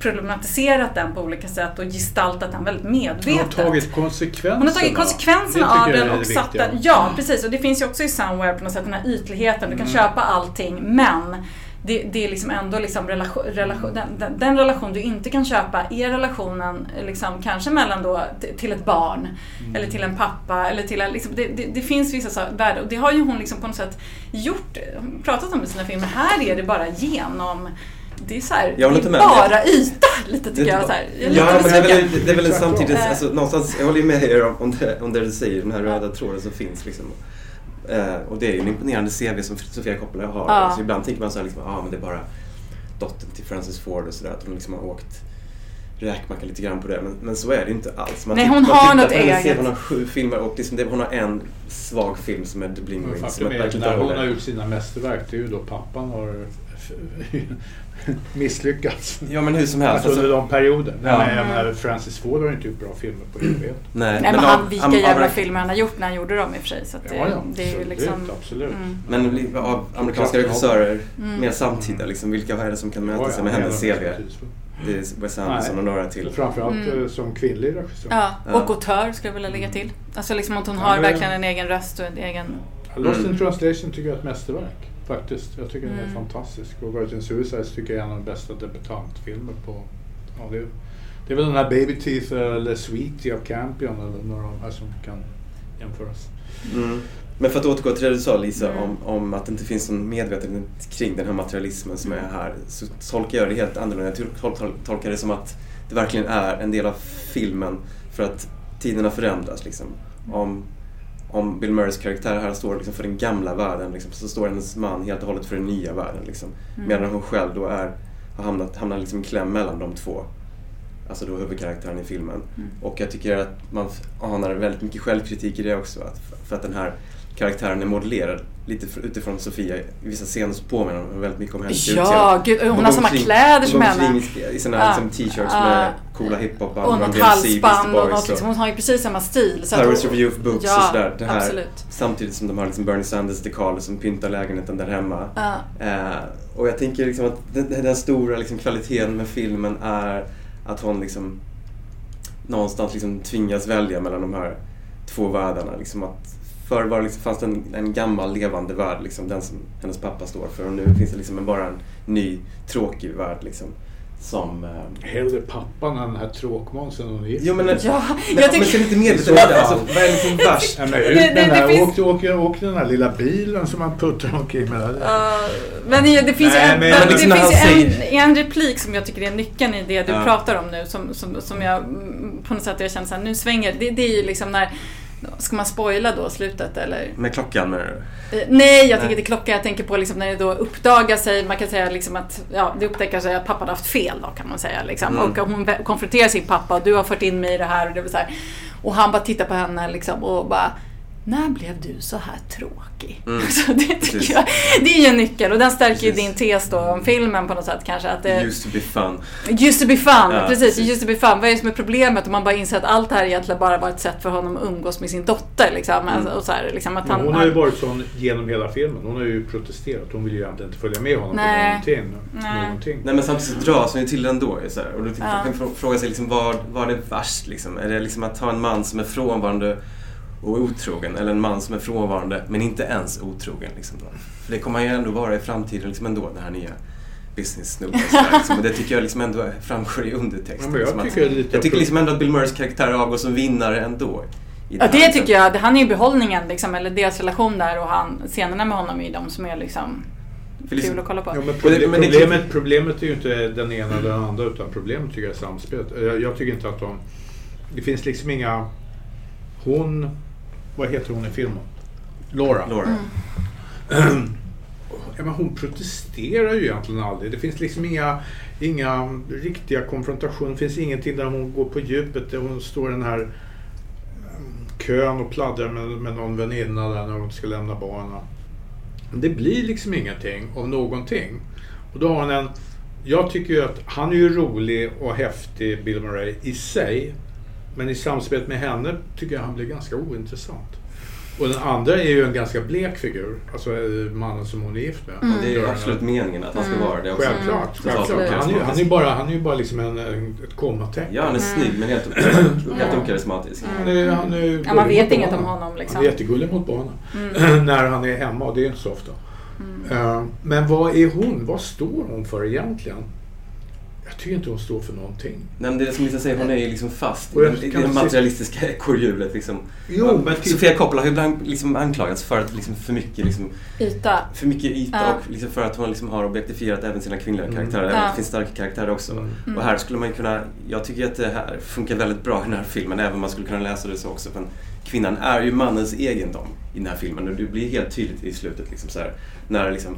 problematiserat den på olika sätt och gestaltat den väldigt Hon medvetet. har tagit konsekvenserna. Hon har tagit konsekvenserna av den och satt den. Ja, precis. Och det finns ju också i Somewhere på något sätt den här ytligheten. Du kan Mm. köpa allting men det, det är liksom ändå liksom relation, relation, den, den, den relation du inte kan köpa är relationen liksom kanske mellan då till ett barn Mm. eller till en pappa eller till en, liksom, det, det, det finns vissa så- värden och det har ju hon liksom på något sätt gjort, pratat om i sina filmer. Här är det bara genom det är, så här, det är bara yta lite tycker jag. Så här. Jag är lite Ja, men det är väl, det är väl en samtidigt, alltså, någonstans, jag håller ju med er om, om, det, om det du säger, den här röda tråden som finns. Liksom. Eh, och det är ju en imponerande CV som Sofia Coppola har. Ja. Alltså, ibland tänker man så här, liksom, ah, men det är bara dottern till Francis Ford och sådär, att hon liksom har åkt räkmacka lite grann på det. Men, men så är det inte alls. Man Nej, hon man har något eget. Hon har sju filmer och liksom det, hon har en svag film som är The Bling Ring. Faktum är när hon har gjort sina mästerverk, det är ju då pappan har *laughs* misslyckats. Ja men hur som helst. Alltså under Alltså, de perioder. Ja. Nej, men, jag menar, Francis Ford har inte gjort bra filmer på evighet. nej, Nej men han, vilka am- jävla av- filmer han har gjort när han gjorde dem i och för sig. Så att det, Ja, ja, det är ju absolut, liksom... absolut. Mm. Men av amerikanska regissörer, Mm. mer samtida, liksom, vilka är det som kan mäta Ja, sig ja, med hennes en CV? betydelsefull. Det är Wes Anderson och några till. Framförallt Mm. eh, som kvinnlig regissör. Ja, och autör skulle jag vilja lägga till. Alltså liksom att hon har men- verkligen en egen röst och en egen... Lost Mm. in translation tycker jag är ett mästerverk. Faktiskt. Jag tycker den är Mm. fantastisk. Och Virgin Suicides tycker jag är en av de bästa debutantfilmer på... Ja, det, är, det är väl den här Baby Teeth eller Sweetie av Campion eller några av de här som kan jämföras. Mm. Men för att återgå till det du sa Lisa Mm. om, om att det inte finns någon medvetenhet kring den här materialismen som är här. Så tolkar jag det helt annorlunda. Jag tol- tol- tolkar det som att det verkligen är en del av filmen för att tiderna förändras. Liksom. Om, om Bill Murrays karaktär här står liksom för den gamla världen liksom, så står hennes man helt och hållet för den nya världen. Liksom. Mm. Medan hon själv då är, har hamnat, hamnat liksom i kläm mellan de två. Alltså då huvudkaraktären i filmen. Mm. Och jag tycker att man anar väldigt mycket självkritik i det också. Att, för att den här karaktären är modellerad lite utifrån Sofia. I vissa scener så påminner hon väldigt mycket om hennes Ja, gud, hon har går samma omkring- kläder som hon henne. i, såna Ja. här liksom, t-shirts Ja. med coola hiphopband. Och något halsband och något liksom. Hon har ju precis samma stil. Så Paris hon- Review of Books ja, och sådär. Det här, absolut. Samtidigt som de har liksom Bernie Sanders dekaler som pyntar lägenheten där hemma. Ja. Eh, och jag tänker liksom att den, den stora liksom kvaliteten med filmen är att hon liksom någonstans liksom tvingas välja mellan de här två världarna. Liksom att förr var det liksom, fanns det en, en gammal levande värld, liksom, den som hennes pappa står för. Och nu finns det liksom en, bara en ny tråkig värld. Liksom, som... Eh, Hellre pappan än den här tråkmånsen hon är jo men, med. Ja, men, jag men ser tycker... lite medveten om det. Alltså, vad är liksom värst? Ja, men Det- ut det- den det där, finns- åk, åk, åk den där lilla bilen som man puttrar omkring med. Ja, men det, det finns, Nej, en, men det liksom finns ju en, replik som jag tycker är nyckeln i det du Ja. pratar om nu som, som, som jag på något sätt jag känner såhär, nu svänger det. Det är ju liksom när Ska man spoila då slutet eller? Med klockan menar du? Eh, Nej, jag tänker inte klockan. Jag tänker på liksom när det då uppdagar sig. Man kan säga liksom att ja, det upptäcker sig att pappan har haft fel då kan man säga. Liksom. Mm. Och hon konfronterar sin pappa och du har fört in mig i det här. Och, det så här. och han bara tittar på henne liksom, och bara när blev du så här tråkig? Mm. *laughs* Så det, tycker jag, det är ju en nyckel och den stärker ju din tes då om filmen på något sätt kanske. Att det, Used to be fun. Just to be fun, Ja, precis. precis. Just to be fun. Vad är det som är problemet? Om man bara inser att allt det här egentligen bara var ett sätt för honom att umgås med sin dotter. Liksom. Mm. Alltså, och så här, liksom, att han, hon har ju varit sån genom hela filmen. Hon har ju protesterat. Hon vill ju egentligen inte följa med honom Nej. på någonting. Nej. någonting. Nej men samtidigt dras hon ju till det ändå. Så här. Och då Ja. man kan frå- fråga sig liksom, vad, vad är värst? Liksom? Är det liksom att ha en man som är frånvarande och otrogen eller en man som är frånvarande men inte ens otrogen? Liksom? För det kommer han ju ändå vara i framtiden liksom ändå, den här nya business-snubben. Liksom. Och det tycker jag liksom ändå framgår i undertexten. Ja, jag liksom, tycker att, jag tycker liksom ändå att Bill Murrays karaktär avgår som vinnare ändå. Ja det liksom. tycker jag. Han är ju behållningen liksom, eller deras relation där och han, scenerna med honom är ju de som är liksom liksom- kul att kolla på. Ja, men Och det- proble- men det- problemet, problemet är ju inte den ena eller den andra utan problemet tycker jag är samspelet. Jag, jag tycker inte att de... Det finns liksom inga... Hon... Vad heter hon i filmen? Laura. Laura. *clears throat* Ja, men hon protesterar ju egentligen aldrig. Det finns liksom inga, inga riktiga konfrontationer. Det finns ingenting där hon går på djupet. Där hon står i den här um, kön och pladdrar med, med någon väninna där när hon ska lämna barnen. Det blir liksom ingenting av någonting. Och då har hon en... Jag tycker ju att han är ju rolig och häftig, Bill Murray, i sig. Men i samspelet med henne tycker jag han blir ganska ointressant. Och den andra är ju en ganska blek figur. Alltså eh, mannen som hon är gift med. Och det är ju absolut meningen att han ska vara det också. Självklart. Mm. självklart. Mm. Han, är, ju- han är ju bara, han är ju bara liksom en, en, ett kommatecken. Ja, han är snygg men helt, helt okarismatisk. Han är, han är Ja, man vet inget om honom liksom. Han är jättegullig mot barnen. *clears throat* när han är hemma och det är inte så ofta. Eh, men vad är hon? Vad står hon för egentligen? Tycker inte hon står för någonting. Nej, men det är som Lisa säger, hon är ju liksom fast i det, det se- materialistiska *laughs* ekorrhjulet. Liksom. Jo, men till- Sofia Coppola har ju ibland liksom anklagats för att liksom för mycket liksom, Yta. för mycket yta Ja. och liksom för att hon liksom har objektifierat även sina kvinnliga Mm. karaktärer. Även Ja. det finns starka karaktärer också. Mm. Och här skulle man kunna, jag tycker att det här funkar väldigt bra i den här filmen, även om man skulle kunna läsa det så också. Men kvinnan är ju mannens egendom i den här filmen och det blir helt tydligt i slutet. Liksom, så här, när, liksom,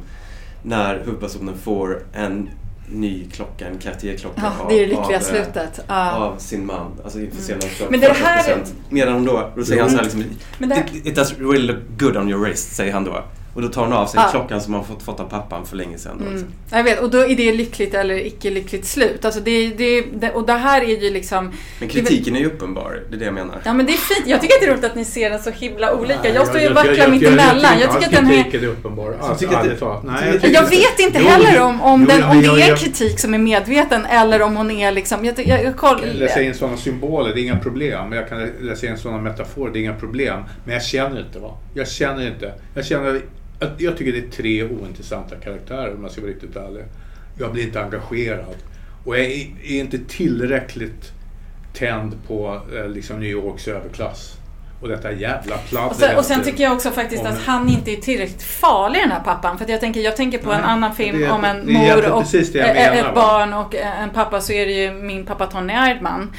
när huvudpersonen får en ny klocka, en Cartier-klocka Ja, det är det lyckliga av, eh, slutet. Ja. av sin man. Alltså inför scenen för Men det här- 40%. Medan hon då, då säger han så här liksom, Men det- it, it does really look good on your wrist, säger han då. Och då tar hon av sig Ja. klockan som han fått, fått av pappan för länge sedan. Då, Mm. liksom. Jag vet, och då är det lyckligt eller icke lyckligt slut. Alltså det, det, det, och det här är ju liksom... Men kritiken är ju uppenbar, det är det jag menar. Ja men det är fint. Jag tycker att det är roligt att ni ser den så himla olika. Nej, Jag står ju jag- vacklar jag- mitt jag- jag. Jag tycker att den här... kritiken är uppenbar. Alltså, det-. Nej, Jag inte- vet inte Jo, heller om, om, jo, den, om det jag- är jag- kritik som är medveten eller om hon är liksom... Jag, jag, jag, koll, läsa in sådana symboler, det är inga problem. Jag kan läsa in sådana metaforer, det är inga problem. Men jag känner inte va. Jag känner inte. Jag känner jag tycker det är tre ointressanta karaktärer om jag ska vara riktigt ärlig. Jag blir inte engagerad. Och jag är, är inte tillräckligt tänd på eh, liksom New Yorks överklass. Och detta jävla pladdret. Och sen, och sen tycker jag också faktiskt att han inte är tillräckligt farlig den här pappan. För jag tänker, jag tänker på en Nej, annan film det om en mor och ä- menar, ett barn och en pappa så är det ju min pappa Tony Erdman.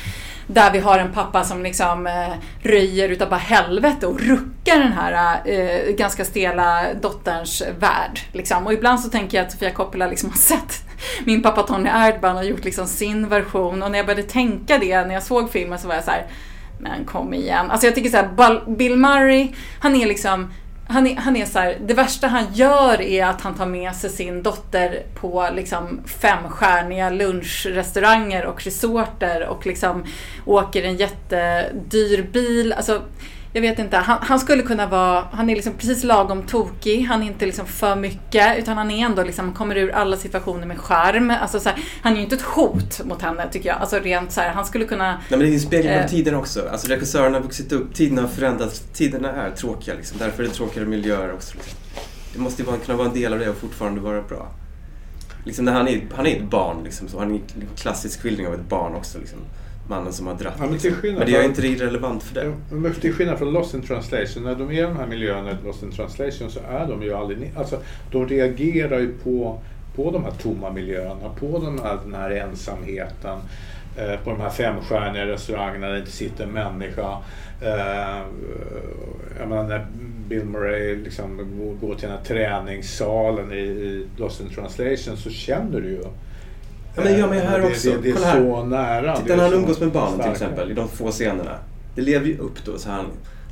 Där vi har en pappa som liksom eh, röjer utav bara helvete och ruckar den här eh, ganska stela dotterns värld. Liksom. Och ibland så tänker jag att Sofia Coppola liksom har *laughs* sett min pappa Tony Erdban och gjort liksom sin version. Och när jag började tänka det när jag såg filmen så var jag så här men kom igen. Alltså jag tycker så här, Bill Murray, han är liksom han är, han är så här, det värsta han gör är att han tar med sig sin dotter på liksom femstjärniga lunchrestauranger och resorter och liksom åker en jättedyr bil. Alltså, jag vet inte, han, han skulle kunna vara, han är liksom precis lagom tokig, han är inte liksom för mycket utan han är ändå liksom, kommer ur alla situationer med charm. Alltså, så här, han är ju inte ett hot mot henne tycker jag. Alltså rent så här, han skulle kunna Nej, men det är ju spegling Eh. av tiden också. Alltså regissören har vuxit upp, tiden har förändrats, tiderna är tråkiga liksom. Därför är det tråkigare miljöer också. Liksom. Det måste ju kunna vara en del av det och fortfarande vara bra. Liksom när han är, han är ett barn liksom, så han är en klassisk skildring av ett barn också liksom. Mannen som har dratt. Ja, men liksom. men det från- inte irrelevant för det. Ja, Men till skillnad från Lost in translation, när de är i de här miljöerna i Lost in translation så är de ju aldrig... Alltså, de reagerar ju på, på de här tomma miljöerna, på den här, den här ensamheten. Eh, på de här femstjärniga restaurangerna där det inte sitter en människa. Eh, jag menar när Bill Murray liksom går- till den här träningssalen i, i Lost in translation så känner du ju. Ja, men gör eh, här det, också. Det, det är Kolla här. så nära. Titta är när han umgås med barnen till exempel i de få scenerna. Det lever ju upp då. Så han,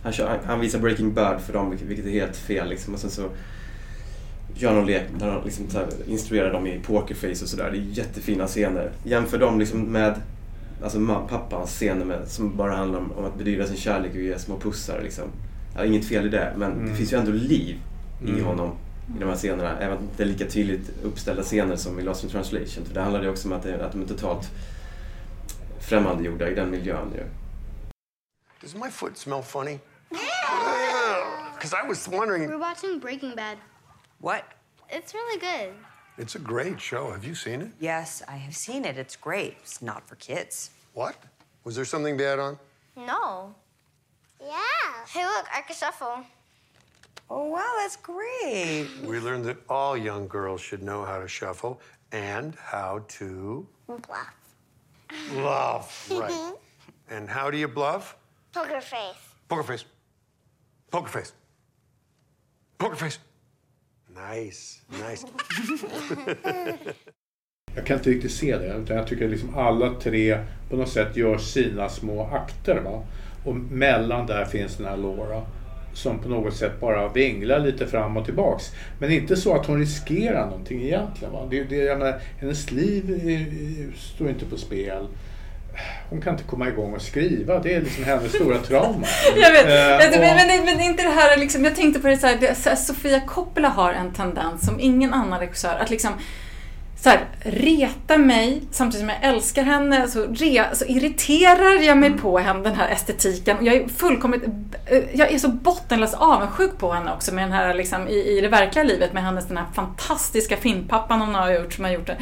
han, kör, han, visar Breaking Bad för dem, vilket- är helt fel. Liksom. Och sen så gör någon lek där han liksom, så här, instruerar dem i pokerface och sådär. Det är jättefina scener. Jämför dem liksom med alltså, pappans scener med, som bara handlar om, om att bedriva sin kärlek och ge små pussar. Liksom. Ja, inget fel i det, men Mm. det finns ju ändå liv i Mm. honom i de här scenerna. Även om det är lika tydligt uppställda scener som i Lost in translation. För det handlar ju också om att, det, att de är totalt främmandegjorda i den miljön ju. Does my foot smell funny? *laughs* Because I was wondering. We're watching Breaking Bad. What? It's really good. It's a great show. Have you seen it? Yes, I have seen it. It's great. It's not for kids. What? Was there something bad on? No. Yeah. Hey, look, I can shuffle. Oh, wow, that's great. We learned that all young girls should know how to shuffle and how to Bluff. bluff. *laughs* Right. Mm-hmm. and how do you bluff? Poker face. Poker face. Poker face. Poker face. Nice, nice. *laughs* Jag kan inte riktigt se det. Utan jag tycker liksom alla tre på något sätt gör sina små akter. Va? Och mellan där finns den här Laura. Som på något sätt bara vinglar lite fram och tillbaks. Men inte så att hon riskerar någonting egentligen. Va? Det, det, jag menar, hennes liv är, står inte på spel. Hon kan inte komma igång och skriva. Det är liksom hennes stora trauma. *laughs* Jag vet, Eh, men, men, men, inte det här liksom, jag tänkte på det så här, det, Sofia Coppola har en tendens som ingen annan regissör att liksom så här, reta mig samtidigt som jag älskar henne så, re, så irriterar jag mig på henne, den här estetiken. Jag är fullkomligt, eh, jag är så bottenlöst avundsjuk på henne också med den här liksom, i, i det verkliga livet med hennes den här fantastiska filmpappan hon har gjort som har gjort det.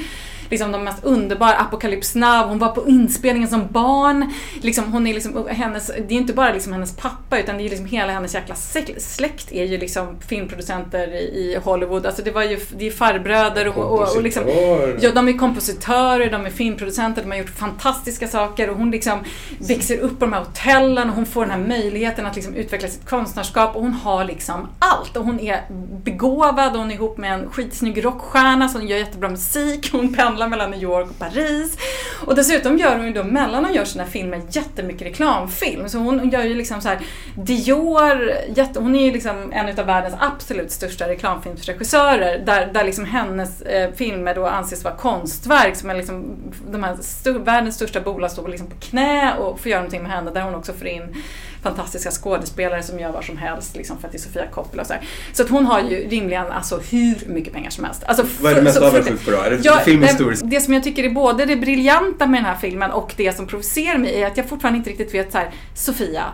Liksom de mest underbara, Apocalypse Now, hon var på inspelningen som barn. Liksom, hon är liksom, hennes, det är inte bara liksom hennes pappa utan det är liksom hela hennes jäkla släkt- är ju liksom filmproducenter i, Hollywood. Alltså det var ju, det är farbröder och, och, och liksom, Kompositörer. Ja, de är kompositörer, de är filmproducenter, de har gjort fantastiska saker och hon liksom växer upp på de här hotellen och hon får den här möjligheten att liksom utveckla sitt konstnärskap och hon har liksom allt. Och hon är begåvad och hon är ihop med en skitsnygg rockstjärna som gör jättebra musik. Hon pendlar mellan New York och Paris. Och dessutom gör hon ju då, mellan hon gör sina filmer, jättemycket reklamfilm. Så hon gör ju liksom så här Dior, jätte, hon är ju liksom en av världens absolut största reklamfilmsregissörer där, där liksom hennes eh, filmer då anses vara konstverk som är liksom de här st världens största bolag står liksom på knä och får göra någonting med henne där hon också får in fantastiska skådespelare som gör vad som helst liksom för att det är Sofia Coppola och så här. Så att hon har ju rimligen alltså hur mycket pengar som helst. Alltså, Vad är du mest avundsjuk på då? Är det Ja, filmhistoriskt? eh, Det som jag tycker är både det briljanta med den här filmen och det som provocerar mig är att jag fortfarande inte riktigt vet så här, Sofia,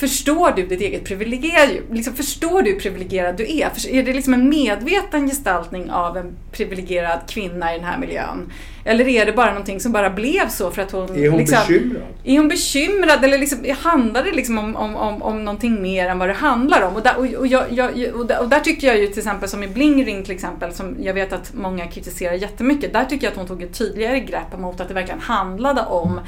Förstår du ditt eget privilegium? Liksom, förstår du hur privilegierad du är? Är det liksom en medveten gestaltning av en privilegierad kvinna i den här miljön? Eller är det bara någonting som bara blev så för att hon... Är hon liksom, bekymrad? är hon bekymrad eller liksom, handlar det liksom om, om, om, om någonting mer än vad det handlar om? Och där, och, och, jag, jag, och, där, och där tycker jag ju till exempel som i Bling Ring till exempel, som jag vet att många kritiserar jättemycket. Där tycker jag att hon tog ett tydligare grepp mot att det verkligen handlade om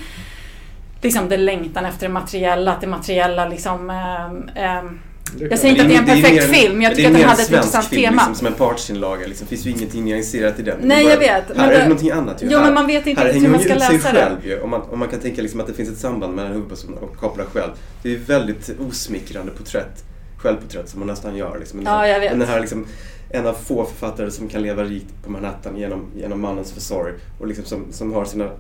liksom det längtan efter det materiella, att det materiella liksom ehm, Det jag säger inte att det är en perfekt mer- film, jag det tycker är att den hade ett intressant film, tema. Liksom, som en partsinlaga. Liksom. finns ju ingenting nyanserat i den. Det är Nej, jag bara- vet, men Här är det någonting annat ju. Jo, här, men man vet inte riktigt hur man ska läsa det. själv ju. Om man, om man kan tänka liksom att det finns ett samband mellan huvudpersonen och Coppola själv. Det är ju väldigt osmickrande porträtt. Självporträtt som hon nästan gör. Liksom. Men Ja, jag vet. Men den här liksom, en av få författare som kan leva rikt på Manhattan genom, genom mannens försorg. Och liksom som, som har sina...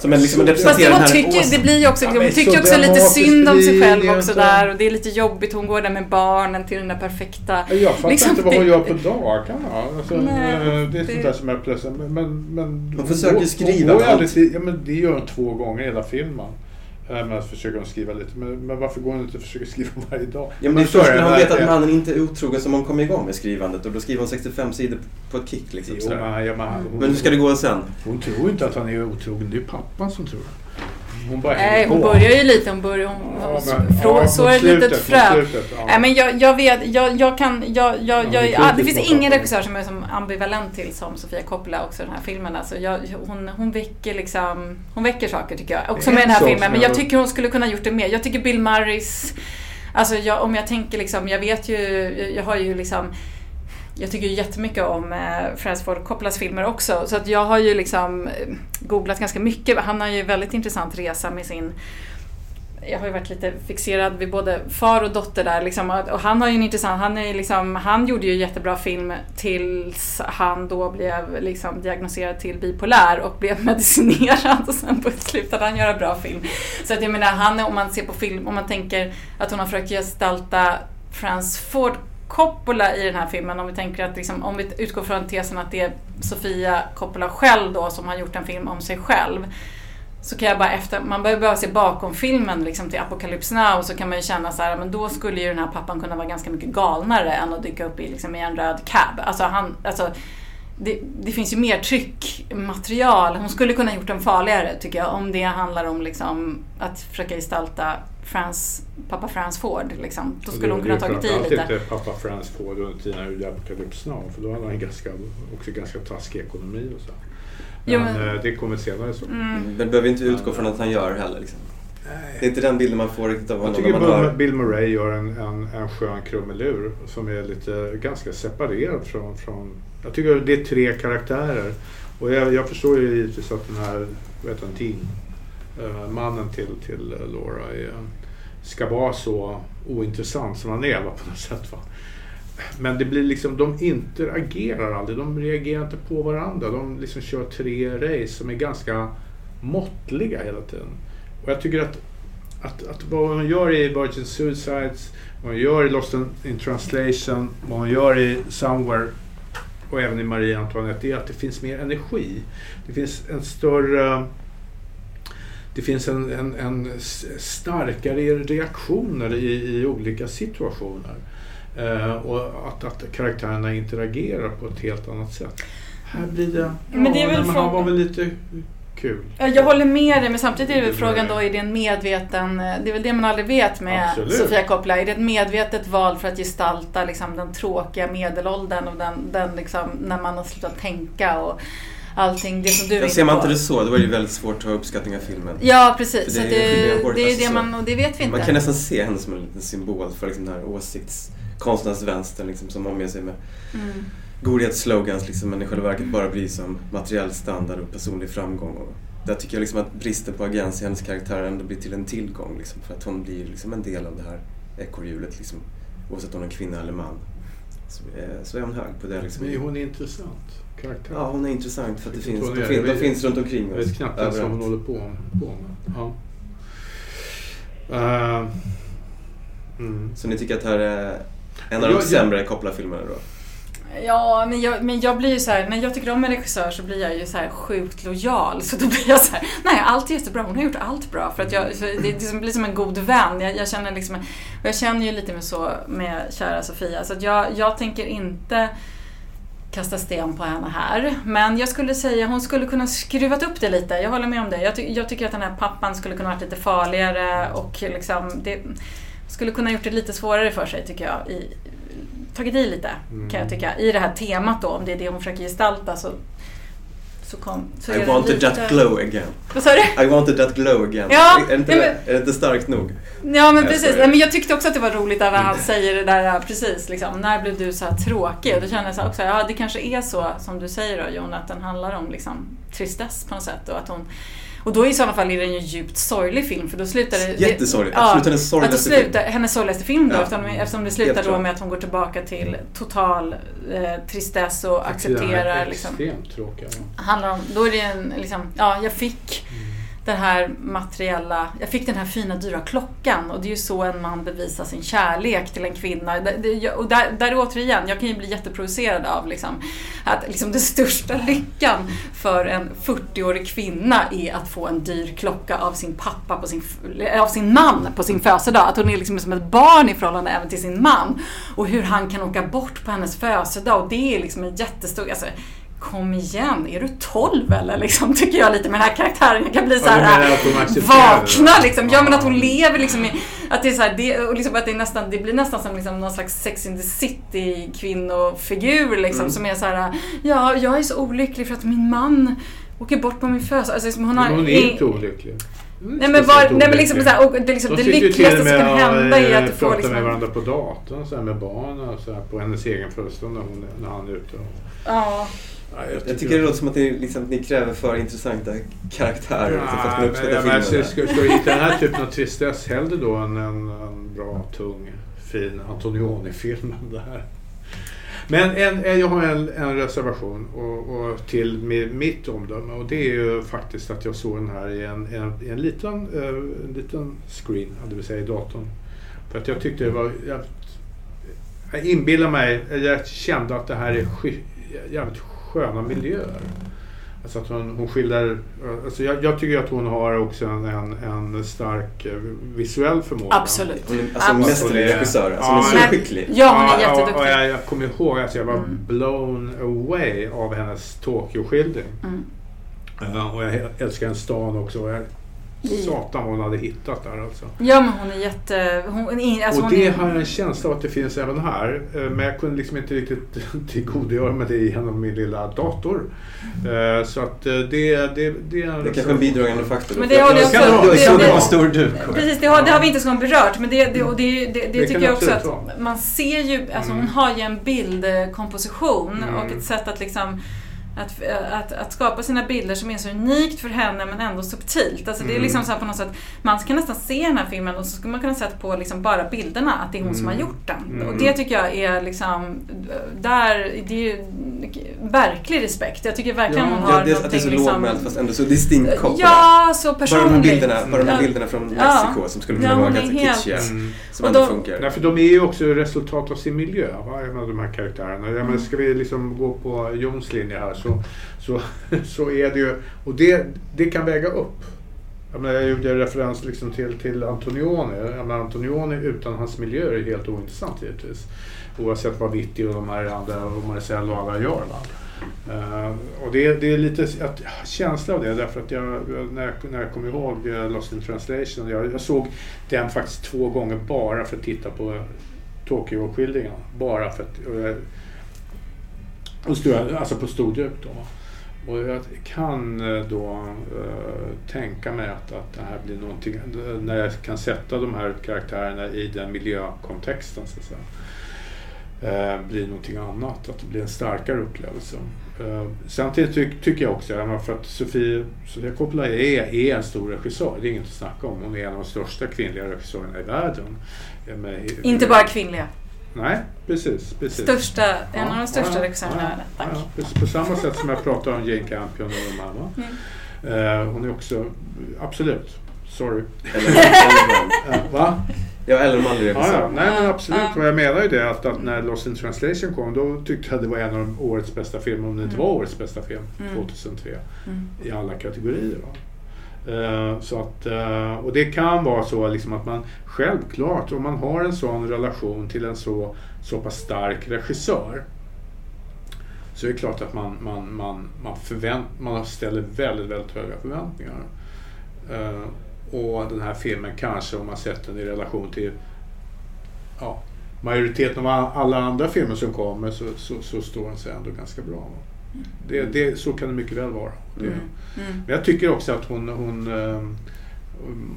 Som en, liksom, Fast representerar hon den här tycker, åsen. det blir ju också, Ja, hon tycker så också lite synd om sig själv också där och det är lite jobbigt, hon går där med barnen till den där perfekta... Jag fattar liksom, inte vad hon gör på dagarna. Alltså, Nej, eh, det är sånt där som jag plötsligt... Men, men, Hon försöker går- skriva går ju allt. till- Ja, men det gör hon två gånger i hela filmen. Eh, Men att försöka skriva lite. Men, men varför går hon inte och försöker skriva *laughs* varje dag? Ja, men först är när hon vet att mannen inte är otrogen som hon kommer igång med skrivandet och då skriver hon 65 sidor på ett kick. Liksom, Jo, men, ja, men, hon, Men hur ska det gå sen? Hon tror inte att han är otrogen. Det är pappan som tror det. Hon bara Nej, hon på. börjar ju lite, hon börjar, hon, Ja, men- frå, ja, mot sår ett litet frö. slutet, ja. Nej men jag, jag vet, jag, jag kan, jag, jag, Ja, jag, det är det finns ingen regissör som är som ambivalent till som Sofia Coppola också i den här filmen. Alltså jag, hon, hon väcker liksom, hon väcker saker tycker jag. Också är med den här filmen. Men jag- tycker hon skulle kunna gjort det mer. Jag tycker Bill Murrays, alltså jag, om jag tänker liksom, jag vet ju, jag har ju liksom jag tycker ju jättemycket om eh, Francis Ford Coppolas filmer också. Så att jag har ju liksom eh, googlat ganska mycket. Han har ju väldigt intressant resa med sin jag har ju varit lite fixerad vid både far och dotter där. Liksom, och han har ju en intressant, han, är liksom, han gjorde ju jättebra film tills han då blev liksom diagnostiserad till bipolär och blev *laughs* medicinerad och sen slutade han göra bra film. Så att jag menar, han, om man ser på film, om man tänker att hon har försökt gestalta Frans Ford Coppola i den här filmen, om vi tänker att liksom, om vi utgår från tesen att det är Sofia Coppola själv då som har gjort en film om sig själv så kan jag bara efter, man behöver bara se bakom filmen liksom till Apocalypse Now så kan man ju känna så här, men då skulle ju den här pappan kunna vara ganska mycket galnare än att dyka upp i, liksom, i en röd cab. Alltså han, alltså, det, det finns ju mer tryckmaterial. Hon skulle kunna gjort den farligare tycker jag om det handlar om liksom, att försöka gestalta Frans, pappa Frans Ford. Liksom. Då skulle hon kunna tagit i lite. inte pappa Frans Ford under tiden han gjorde Apocalypse Now. För då hade han ganska, också ganska taskig ekonomi och så. Men, Jo, men- eh, det kommer senare så. Mm. Men det behöver inte utgå från att han gör heller. Liksom. Det är inte den bilden man får riktigt av Jag honom tycker när man Bill. Bill Murray gör en, en, en skön krumelur som är lite ganska separerad från, från... Jag tycker det är tre karaktärer. Och jag, jag förstår ju givetvis att den här, heter han, Dean, eh, mannen till, till eh, Laura är, ska vara så ointressant som han är va, på något sätt. Va? Men det blir liksom, de interagerar aldrig. De reagerar inte på varandra. De liksom kör tre race som är ganska måttliga hela tiden. Och jag tycker att, att, att vad hon gör i Virgin Suicides, vad hon gör i Lost in, translation, vad hon gör i Somewhere och även i Marie Antoinette är att det finns mer energi. Det finns en större... Det finns en, en, en starkare reaktioner i, i olika situationer. Eh, och att, att karaktärerna interagerar på ett helt annat sätt. Här blir det... Men det är väl men han var väl lite kul. Ja, Jag håller med dig men samtidigt är det väl Det frågan då, är det en medveten, det är väl det man aldrig vet med Absolut. Sofia Coppola. Är det ett medvetet val för att gestalta liksom, den tråkiga medelåldern och den, den liksom, när man har slutat tänka och allting, det som du är Ja, inne ser man på. inte det så, då är det ju väldigt svårt att ha uppskattning av filmen. Ja För precis, det så är det, det, Hård, är alltså det man, och det vet vi inte. Man kan nästan se henne som en liten symbol för liksom den här åsiktskonstens vänster liksom, som omger sig med Mm. Godhetsslogans liksom, men i själva verket bara bryr sig om materiell standard och personlig framgång. Och där tycker jag liksom att bristen på agens i hennes karaktär ändå blir till en tillgång. Liksom, för att hon blir liksom en del av det här ekorrhjulet. Liksom, oavsett om hon är kvinna eller man. Så, eh, så är hon hög på det. Liksom. Men hon är intressant karaktär. Ja, hon är intressant för att det Jag finns, de, fin, de Jag finns runt omkring Jag oss. vet knappt ens vad hon håller på, med. Ja. Eh, mm. Så ni tycker att det här är en av Jag- de jag- sämre Coppola-filmerna då? Ja, men jag, men jag blir ju så här, när jag tycker om en regissör så blir jag ju så här sjukt lojal. Så då blir jag så här, nej allt är jättebra, hon har gjort allt bra. För att jag, det, blir som en god vän. Jag, jag känner liksom, och jag känner ju lite med så med kära Sofia. Så att jag, jag tänker inte kasta sten på henne här. Men jag skulle säga hon skulle kunna skruvat upp det lite. Jag håller med om det. Jag, ty, jag tycker att den här pappan skulle kunna varit lite farligare och liksom det skulle kunna gjort det lite svårare för sig tycker jag. I, tagit i lite kan jag tycka. I det här temat då, om det är det hon försöker gestalta så, så kom... Så I wanted lite- that glow again. Vad sa du? I wanted that glow again. Ja, är, det inte ja, det? men- är det inte starkt nog? Ja men Jag precis. Nej, men jag tyckte också att det var roligt när han säger det där precis. Liksom, när blev du så här tråkig? Och då kände jag också, ja det kanske är så som du säger då Jon, att den handlar om liksom, tristess på något sätt. Och, att hon, och då i sådana fall är det en ju djupt sorglig film för då slutar det... Jättesorglig. Absolut hennes sorgligaste film. hennes sorgligaste film då, Ja. eftersom, eftersom det slutar då med att hon går tillbaka till total eh, tristess och Den accepterar är liksom, Extremt tråkiga. handlar om, då är det en, liksom, ja jag fick det här materiella, jag fick den här fina dyra klockan och det är ju så en man bevisar sin kärlek till en kvinna. Det- det- Och där, där återigen, jag kan ju bli jätteprovocerad av liksom, att liksom den största lyckan för en 40-årig kvinna är att få en dyr klocka av sin pappa, på sin, av sin man på sin födelsedag. Att hon är liksom som ett barn i förhållande även till sin man. Och hur han kan åka bort på hennes födelsedag och det är liksom en jättestor, alltså, Kom igen, är du 12 eller? Liksom, tycker jag lite med den här karaktären. Jag kan bli så Ja, här, det? vakna liksom. Ja men att hon Ja. lever liksom i, att det är så här, det, och liksom att det är nästan, det blir nästan som liksom någon slags Sex in the City kvinnofigur liksom Mm. som är så här, ja jag är så olycklig för att min man åker bort på min födelsedag. Alltså, liksom, hon har hon är inte olycklig. Är Nej men, var, nej, men liksom olycklig. så här, och det, liksom, De det lyckligaste som kan hända är eh, att du får pratar liksom med varandra på datorn så här, med barnen och på hennes egen födelsedag när, hon- när han är ute. Och, Ja. Ja, Jag tycker det låter som att ni, liksom, ni kräver för intressanta karaktärer liksom, för att kunna Ja, uppskatta men, filmen. men, ska, ska vi hitta den här *laughs* typen av tristess hellre då än en, en bra, tung, fin Antonioni-film här. Men en, jag har en, en reservation och, och till med mitt omdöme och det är ju faktiskt att jag såg den här i en, en, en, liten, eh, en liten screen, det vill säga i datorn. För att jag tyckte det var jävligt, jag inbillar mig, jag kände att det här är sky, jävligt sköna miljöer. Alltså att hon, hon skildrar, alltså jag, jag tycker att hon har också en, en, en stark eh, visuell förmåga. Absolut. Hon alltså en Absolut. mästerlig regissör. Alltså, Ja, hon är så skicklig. Ja, hon är Ja, och- jätteduktig. Och jag, jag kommer ihåg att jag var Mm. blown away av hennes Tokyo-skildring. Mm. Ja, och jag älskar den stan också. Och jag. Satan vad hon hade hittat där alltså. Ja men hon är jätte... Hon, alltså, och hon det är, har jag en känsla av att det finns även här. Eh, Men jag kunde liksom inte riktigt *laughs* tillgodogöra mig det genom min lilla dator. Eh, Så att eh, det, det, det är Det är kanske en bidragande faktor. Men det håller jag också- ju det- suttit det- *laughs* på stor duk. Precis, det har, det har vi inte så berört. Men det, det, och det, det, det, Det tycker jag också att vara. man ser ju, alltså Mm. hon har ju en bildkomposition Mm. och ett sätt att liksom att, att, att skapa sina bilder som är så unikt för henne men ändå subtilt. Alltså det är Mm. liksom så här på något sätt, man kan nästan se den här filmen och så skulle man kunna säga på liksom bara bilderna att det är hon som har Mm. gjort den. Mm. Och det tycker jag är liksom, där, det är ju verklig respekt. Jag tycker verkligen Ja. hon har Ja, det, att det är så liksom- lågmält fast ändå så distinkt kopplat. Ja, så Bara personligt. de här bilderna, bara de här Ja. bilderna från Ja. Mexiko som skulle kunna Ja, vara ganska helt- kitschiga. Mm. Som Och ändå då- funkar. Nej, för de är ju också resultat av sin miljö, va? Jag menar, de här karaktärerna. Jag Mm. menar, ska vi liksom gå på Jons linje här så, så, *laughs* så är det ju... Och det, det kan väga upp. Jag, menar, jag gjorde referens liksom till, till Antonioni. Jag menar, Antonioni utan hans miljö är helt ointressant givetvis. Oavsett vad Vitti och de här andra, och Marcel och alla gör. Va? Uh, och det, det är lite att, känsla av det därför att jag, när, jag, när jag kommer ihåg eh, Lost in translation, jag, jag såg den faktiskt två gånger bara för att titta på Tokyo-skildringen. Bara för att... Och stora, alltså på stor djup då. Och jag kan eh, då eh, tänka mig att, att det här blir någonting, eh, när jag kan sätta de här karaktärerna i den miljökontexten så att säga. Eh, blir någonting annat, att det blir en starkare upplevelse. Eh, samtidigt ty, tycker jag också, för att Sofie, Sofia Coppola är, är en stor regissör, det är inget att snacka om. Hon är en av de största kvinnliga regissörerna i världen. Eh, med- Inte bara kvinnliga. Nej, precis. precis. Största, en av de största ja, regissörerna i ja, världen. Tack. ja. På samma sätt som jag pratar om Jane Campion och de andra. Mm. Eh, hon är också, absolut, sorry. Eller. Eh, *laughs* va? Ja, eller Ja, regissör. ja, nej men absolut. Ja. Jag menar ju det att, att när Lost in translation kom då tyckte jag det var en av de årets bästa filmer, om det inte Mm. var årets bästa film, Mm. 2003. Mm. I alla kategorier. Va? Eh, så att, eh, och det kan vara så liksom att man självklart, om man har en sån relation till en så, så pass stark regissör så är det klart att man, man, man, man, förvänt, man ställer väldigt, väldigt höga förväntningar. Eh, och den här filmen kanske, om man sätter den i relation till ja, majoriteten av alla andra filmer som kommer så, så, så står den sig ändå ganska bra. Det, det, så kan det mycket väl vara. Det, Mm. Mm. Men jag tycker också att hon, hon eh,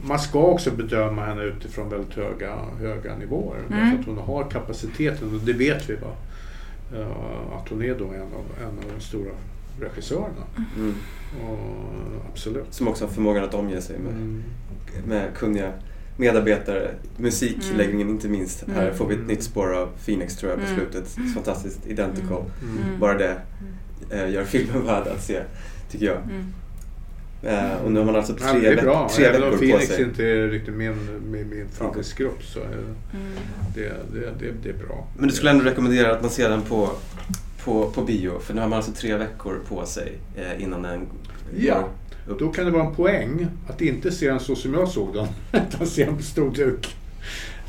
man ska också bedöma henne utifrån väldigt höga, höga nivåer. Mm. Därför att hon har kapaciteten och det vet vi. Va? Eh, Att hon är då en av, en av de stora regissörerna. Mm. Och, absolut. Som också har förmågan att omge sig med, Mm. med kunniga medarbetare. Musikläggningen inte minst. Mm. Här får vi ett nytt spår av Phoenix tror jag på Mm. slutet. Fantastiskt identical. Mm. Mm. Bara det eh, gör filmen värd att se, tycker jag. Mm. Eh, och nu har man alltså Ja, tre, det är veck- bra. tre veckor på Phoenix sig. inte är riktigt min, min, min favoritgrupp så Mm. det, det, det, det är bra. Men du skulle ändå rekommendera att man ser den på, på, på bio? För nu har man alltså tre veckor på sig eh, innan den Ja. upp. Då kan det vara en poäng att inte se den så som jag såg den, *laughs* utan se den på stor duk.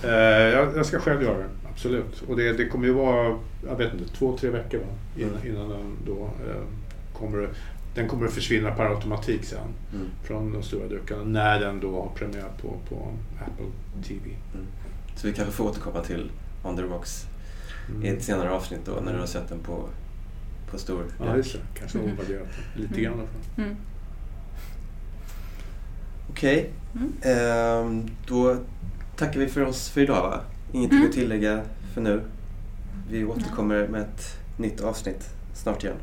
Eh, jag, jag ska själv göra det, absolut. Och det, det kommer ju vara, jag vet inte, två, tre veckor va? Innan, Mm. innan den då eh, kommer, den kommer att försvinna per automatik sen Mm. från de stora dukarna när den då har premiär på, på Apple TV. Så vi kanske får återkomma till On the Rocks i Mm. ett senare avsnitt då när du har sett den på, på stor Ja, just det. Kanske Mm. omvärderat den lite grann i alla fall. Mm. Okej. Mm. Ehm, då tackar vi för oss för idag va? Ingenting Mm. att tillägga för nu. Vi återkommer med ett nytt avsnitt snart igen.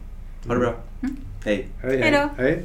Ha det bra. Mm. Hej. Hej, Hej hej.